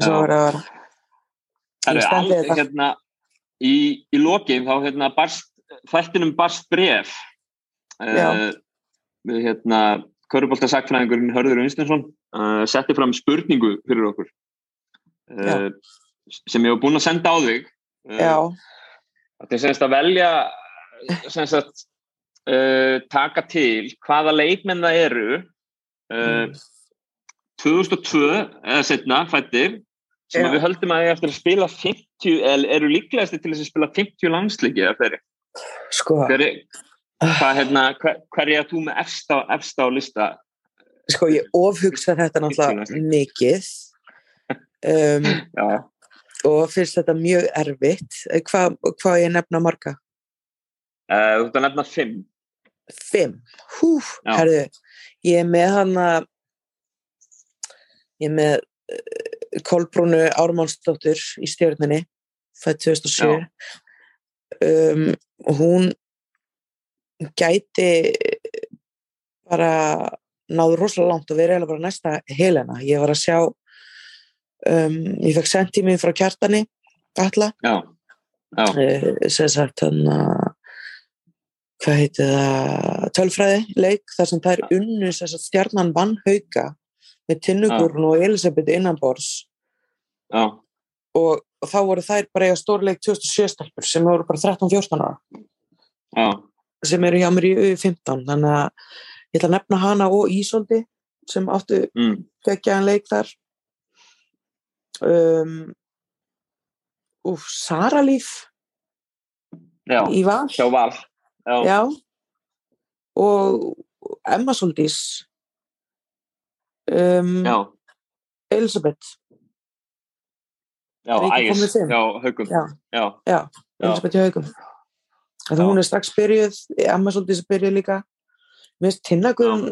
Svo verður að vera. Herri, ég stend við al- þetta. hérna, í, í lokin þá hérna þættinum barst bref. Já. Uh, hérna, Körubolta sagfræðingurinn Hörður Unstinsson uh, setti fram spurningu fyrir okkur. Uh, sem ég hef búin að senda á þig. Uh, Það er semst að velja semst að uh, taka til hvaða leikmenn það eru uh, 2002 eða setna fættir sem við höldum að ég eftir að spila 50 eða eru líklegasti til þess að spila 50 landsleiki eða þeirri. sko, Hver, hvað, hérna, hver, hver er þú með efsta, efsta á lista? sko ég ofhugsa þetta náttúrulega mikið um, og finnst þetta mjög erfitt. Hvað hva ég nefna marga? uh, þú ert að nefna 5. Fimm. Húf, Já. herðu, ég er með hana, ég er með uh, Kolbrúnu Ármannsdóttur í stjórninni, fætt 2007. Um, hún gæti bara náðu rosalega langt og verið eiginlega bara næsta helena. Ég var að sjá, um, ég fekk sendtími frá kjartani, alla, Já, já, uh, sem sagt hann að hvað heiti það, tölfræði leik, þar sem það er unnu stjarnan vann hauka með Tinnugurn og Elisabeth innanbors og, og þá voru þær bara eiga stórleik 2007 stelpur sem voru bara 13-14 ára. Já, sem eru hjá mér í U15 þannig að ég ætla að nefna hana og Ísoldi sem áttu mm, geggjaðan leik þar um, Úf, Saralíf já, í val hjá Val. Já, Já. Og Emma Soldís. Um, já, Elisabeth. já, ægis, já, haugum. Já. Já, Já, Já. Elisabeth haugum. Þannig Já. hún er strax byrjuð, Emma Soldís er byrjuð líka. Mér finnst Tinnagun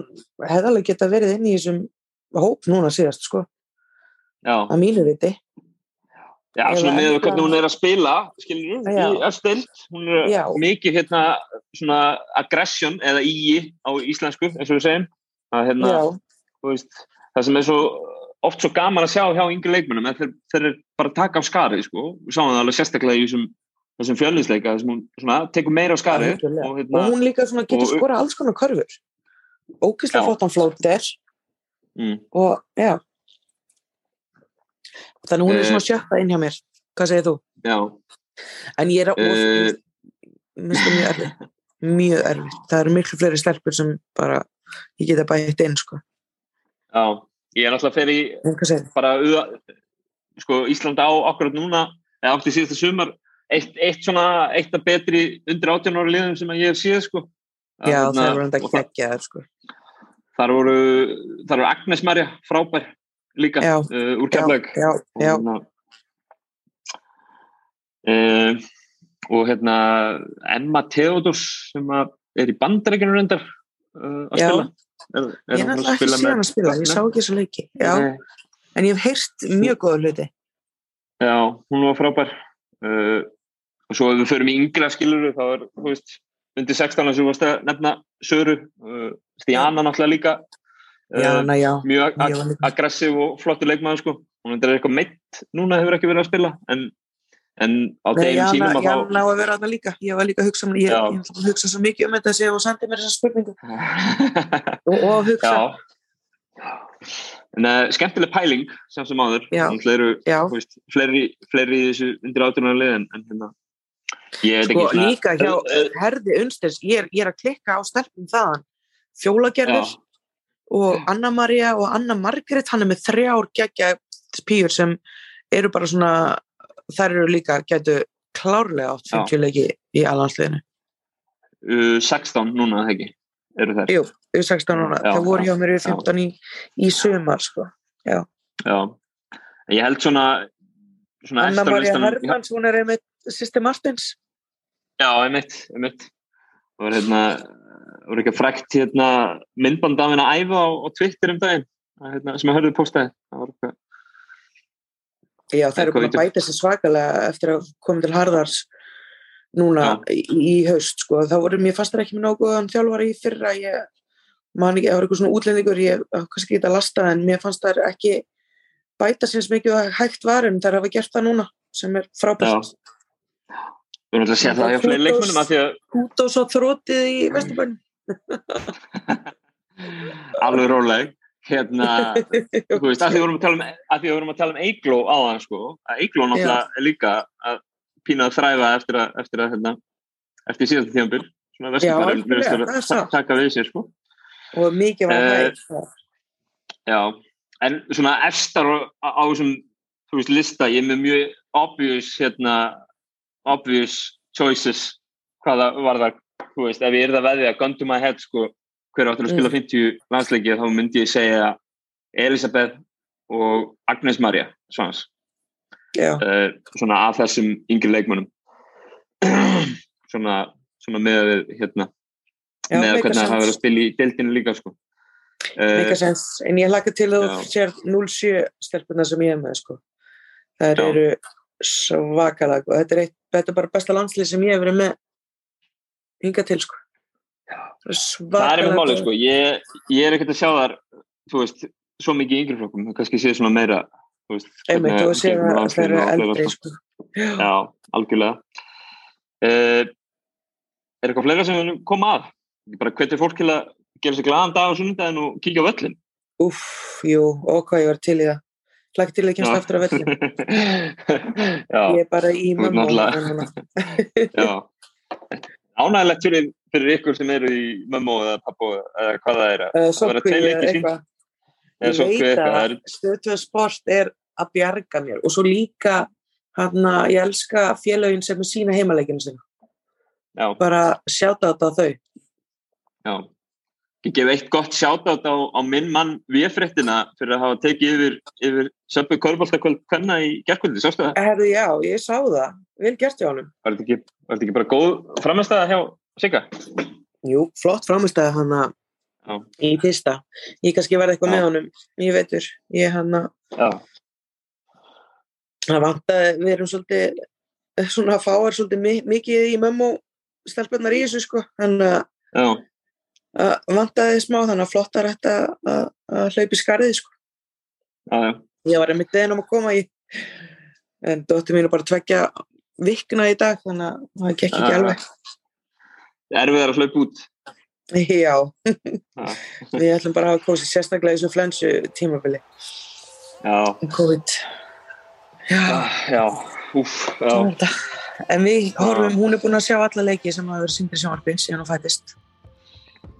hefði alveg geta verið inn í þessum hóp núna síðast, sko. Að mínu viti. Já, Eða svona með hvernig hún er að spila, skilur Já. í östild, hún er Já. mikið hérna svona aggression eða í á íslensku, eins og við segjum, að hérna, veist, það sem er svo oft svo gaman að sjá hjá yngri leikmennum, er þeir, þeir eru bara að taka á skarið, sko, við sáum það alveg sérstaklega í þessum, þessum fjölninsleika, þessum hún svona tekur meira á algjörlega. og hérna, og hún líka svona getur skora alls konar körfur. Ógislega Já. flottan flóter mm, og já. Þannig hún er Eh. svona sjötta inn hjá mér. Hvað segir þú? já, En ég er að Eh. það mjög erfitt. Mjög erfitt. Það eru miklu fleiri stelpur sem bara, ég geta bætt inn, sko. já, ég er náttúrulega fyrir bara sko, Ísland á akkurat núna eða átti síðasta sumar eitt, eitt svona, eitt af betri undir 18 ára liðum sem að ég hef séð sko. Að Já, það er enda og þa- geggjaður, sko. þar voru, þar voru Agnes Marja frábær líka Já, uh, úr keflaug já, já, og, uh, og hérna Emma Theodors sem er í bandarækjunum reyndar uh, að Já. spila. Er, Ég er náttúrulega ekki síðan að spila, ég sá ekki þessu leiki. En ég hef heyrt mjög góða hluti. Já, hún var frábær. Uh, og svo ef við förum í yngra skiluru þá er, þú veist, undir 16 sem þú varst að nefna Söru, uh, Stíana náttúrulega líka. Já, Uh, na já. mjög Ég var ag aggressiv og flottur leikmaður sko. Hún er eitthvað meitt núna hefur ekki verið að spila en, en á degum sínum Jana, að Jana á að vera þarna líka. Ég var líka að hugsa, um- ég, Já. ég, ég hugsa svo mikið um þetta sem þú sendið mér þessa spurningu. þá Og, og að hugsa. Já. En uh, skemmtileg pæling sem sem áður. Já. Náttúrulega eru Já. þú veist, fleiri, fleiri í þessu undir áttunar liðin en hérna ég Sko, líka hjá Eh, herði unstins, ég er, ég er að klikka á stelpum þaðan. Fjólagerður Já. Og Anna Maria og Anna Margrét, hann er með þrjár geggja pýur sem eru bara svona, þær eru líka, getur klárlega átt Já. 50 leiki í alhansliðinu. uh, 16 núna ekki eru þær Jú, við 16 ára, Já, það voru já, hjá mér í já. 15 í, í sumar, sko. Já. En ég held svona svona Anna Maria Hermanns, hún er einmitt sýsti Martins. Já, einmitt, einmitt. Það var hérna, það var ekki frækt hérna myndband af henni að æfa á, á Twitter um daginn, að, hérna, sem að hörðu postaði. Það var eitthvað, Já, það eru búin að bæta sér svakalega eftir að koma til Harðars núna í, í haust, sko. Það voru, mér fannst það ekki með nóguðan þjálfari í fyrra, ég man ekki, það var eitthvað svona útlendingur, ég kannski ekki að lasta, en mér fannst það ekki bæta sér eins mikið að hægt var en það hafa gert það núna, sem er frábært. Við erum alltaf að segja það hjá fleiri leikmennum að því að Út og svo þrótið í Vesturbænum. alveg róleg, hérna, þú veist, að því við að tala um, að því við vorum að tala um Eigló á það, sko, að Eigló náttúrulega er líka að pína að þræfa eftir að, eftir að, hérna, eftir síðasta tíðanbyrg, svona vestumfærin, algjörlega, það er satt. taka við sér, sko. og mikið var Eh, hægt. Já, en svona efstar á, á þessum, þú veist, lista, ég er með mjög obvious, hérna, obvious choices, hvaða var það, þú veist, ef ég er það veðið að gun to my head, sko, hver áttur að spila 50 landsleiki, þá myndi ég segja Elisabeth og Agnes Maria, svans, uh, svona af þessum yngri leikmönnum, svona, svona með hérna, já, með hvernig það hafa verið að spila í deildinu líka, sko. Uh. En ég hlaka til að þú sér 07 stelpuna sem ég er með, sko. Það eru svakalega og þetta er, eitt, þetta er bara besta landslið sem ég hef verið með hinga til, sko. Það er Það er einmitt málið sko, ég, ég er ekkert að sjá þar, þú veist, svo mikið í yngri flokkum, kannski séð svona meira, þú veist, Einmitt, hvernig gengur að það eru eldri, sko. Já, algjörlega. Uh, er eitthvað fleira sem koma að? Bara hvernig fólk til að gera sér glaðan dag á sunnudaginn og kíkja á völlin? Úff, jú, hvað ég var til í það. Hlaka til að kemst aftur á vellin. Já, Ég er bara í já. Ánægilegt fyrir, fyrir ykkur sem eru í mömmu eða pappu eða hvað það er. Sokku eða eitthvað. Ég veit að er- stöðtöð sport er að bjarga mér og svo líka hann að ég elska félögin sem er sína heimaleginu sinna. Já. Bara sjáta þetta á þau. Já. Ég gef eitt gott sjátátt á, á minn mann VF-réttina fyrir að hafa tekið yfir, yfir söpbu körbóltakvöld hvenna í gerkvöldi, sástu það? Herðu, já, ég sá það. Vel gert hjá honum. Var þetta ekki, ekki bara góð framstæða hjá Sigga? Jú, flott framistæði hann að í fyrsta. Ég kannski verði eitthvað Já. með honum. Ég veitur, ég hann að það vantaði, við erum svolítið svona fáar svolítið mi- mikið í mömmu stelpunnar í þessu sko. Hann að vantaði smá þannig að flottar þetta að, að hlaupi skarðið sko. Já. Ég var einmitt deðin um að koma í en dóttir mín er bara tvekja vikna í dag þannig að það gekk ekki Já. alveg. Erfiðar að hlaupa út. Já, við ætlum bara að kósið sérstaklega í þessu flensu tímabili. Já. COVID. Já, Já. Úf, já. er. En við horfum, hún er búin að sjá alla leiki sem hafa verið sýndir sjónvarpi síðan hún fættist.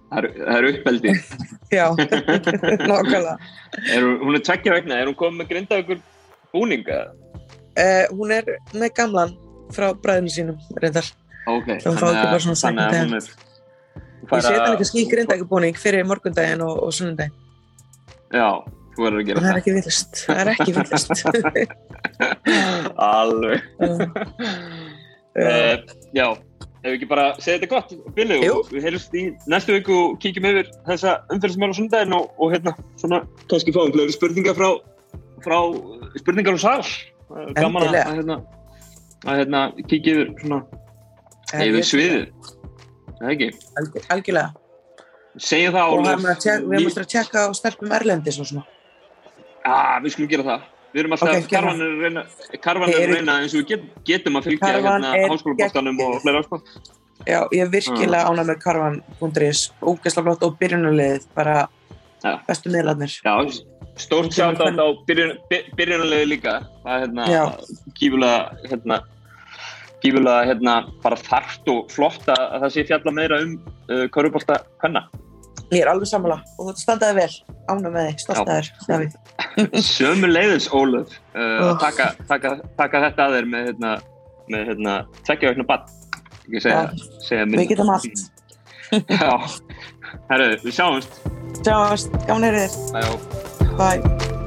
Það er, það uppbeldi. Já. Er, hún- er tveggja vegna, er hún komið með grinda ykkur búninga? Uh, hún er með gamlan frá bræðinu sínum, reyndar. Ok. Það fá ekki bara svona þannig að hún er... Ég setja hann ekki skýr grindækubúning fyrir morgundaginn og, og sunnundaginn. Já, þú verður að gera það er ekki villist. Það er ekki villist. Alveg. uh, Uh, já, ef við ekki bara segja þetta gott, Billy, Jú. og við heyrjumst í næstu viku og kíkjum yfir þessa umferð sem er á sundaginn og, og hérna, svona, kannski fáum fleiri spurningar frá, frá spurningar og sal. Það er Gaman að, að, hérna, að hérna, kíkja yfir svona, yfir sviðið. Það er ekki. Algjör, algjörlega. Segjum það, Og Ólöf. við erum að tjekka á stelpum Erlendis og svona. Já, við skulum gera það. Við erum alltaf, Ok, okay, karvan er að reyna, karvan er að reyna eins og við get, getum að fylgja hérna háskólaboltanum og fleira sko. Já, ég er virkilega Mm. ánægð með karvan.is, ógeðslega flott og byrjunarliðið, bara Já. bestu miðlarnir. Já, stórt sjátt á byrjun, by- byrjunarlegu líka. Það er hérna, Já. gífulega, hérna, gífulega, hérna, bara þarft og flott að, að það sé fjalla meira um uh, körubolta hvenna. Ég er alveg sammála og þú standaði vel, ánægð með þig, stolt Já. að þér, Davíð. Sömu leiðis, Ólöf, uh, Oh. að taka, taka, taka þetta að þér með, hérna, með, hérna, tveggja vegna bann. Ekki segja, segja minna. Við getum allt. Já, herru, við sjáumst. Sjáumst, gaman er þér. Já. Bye.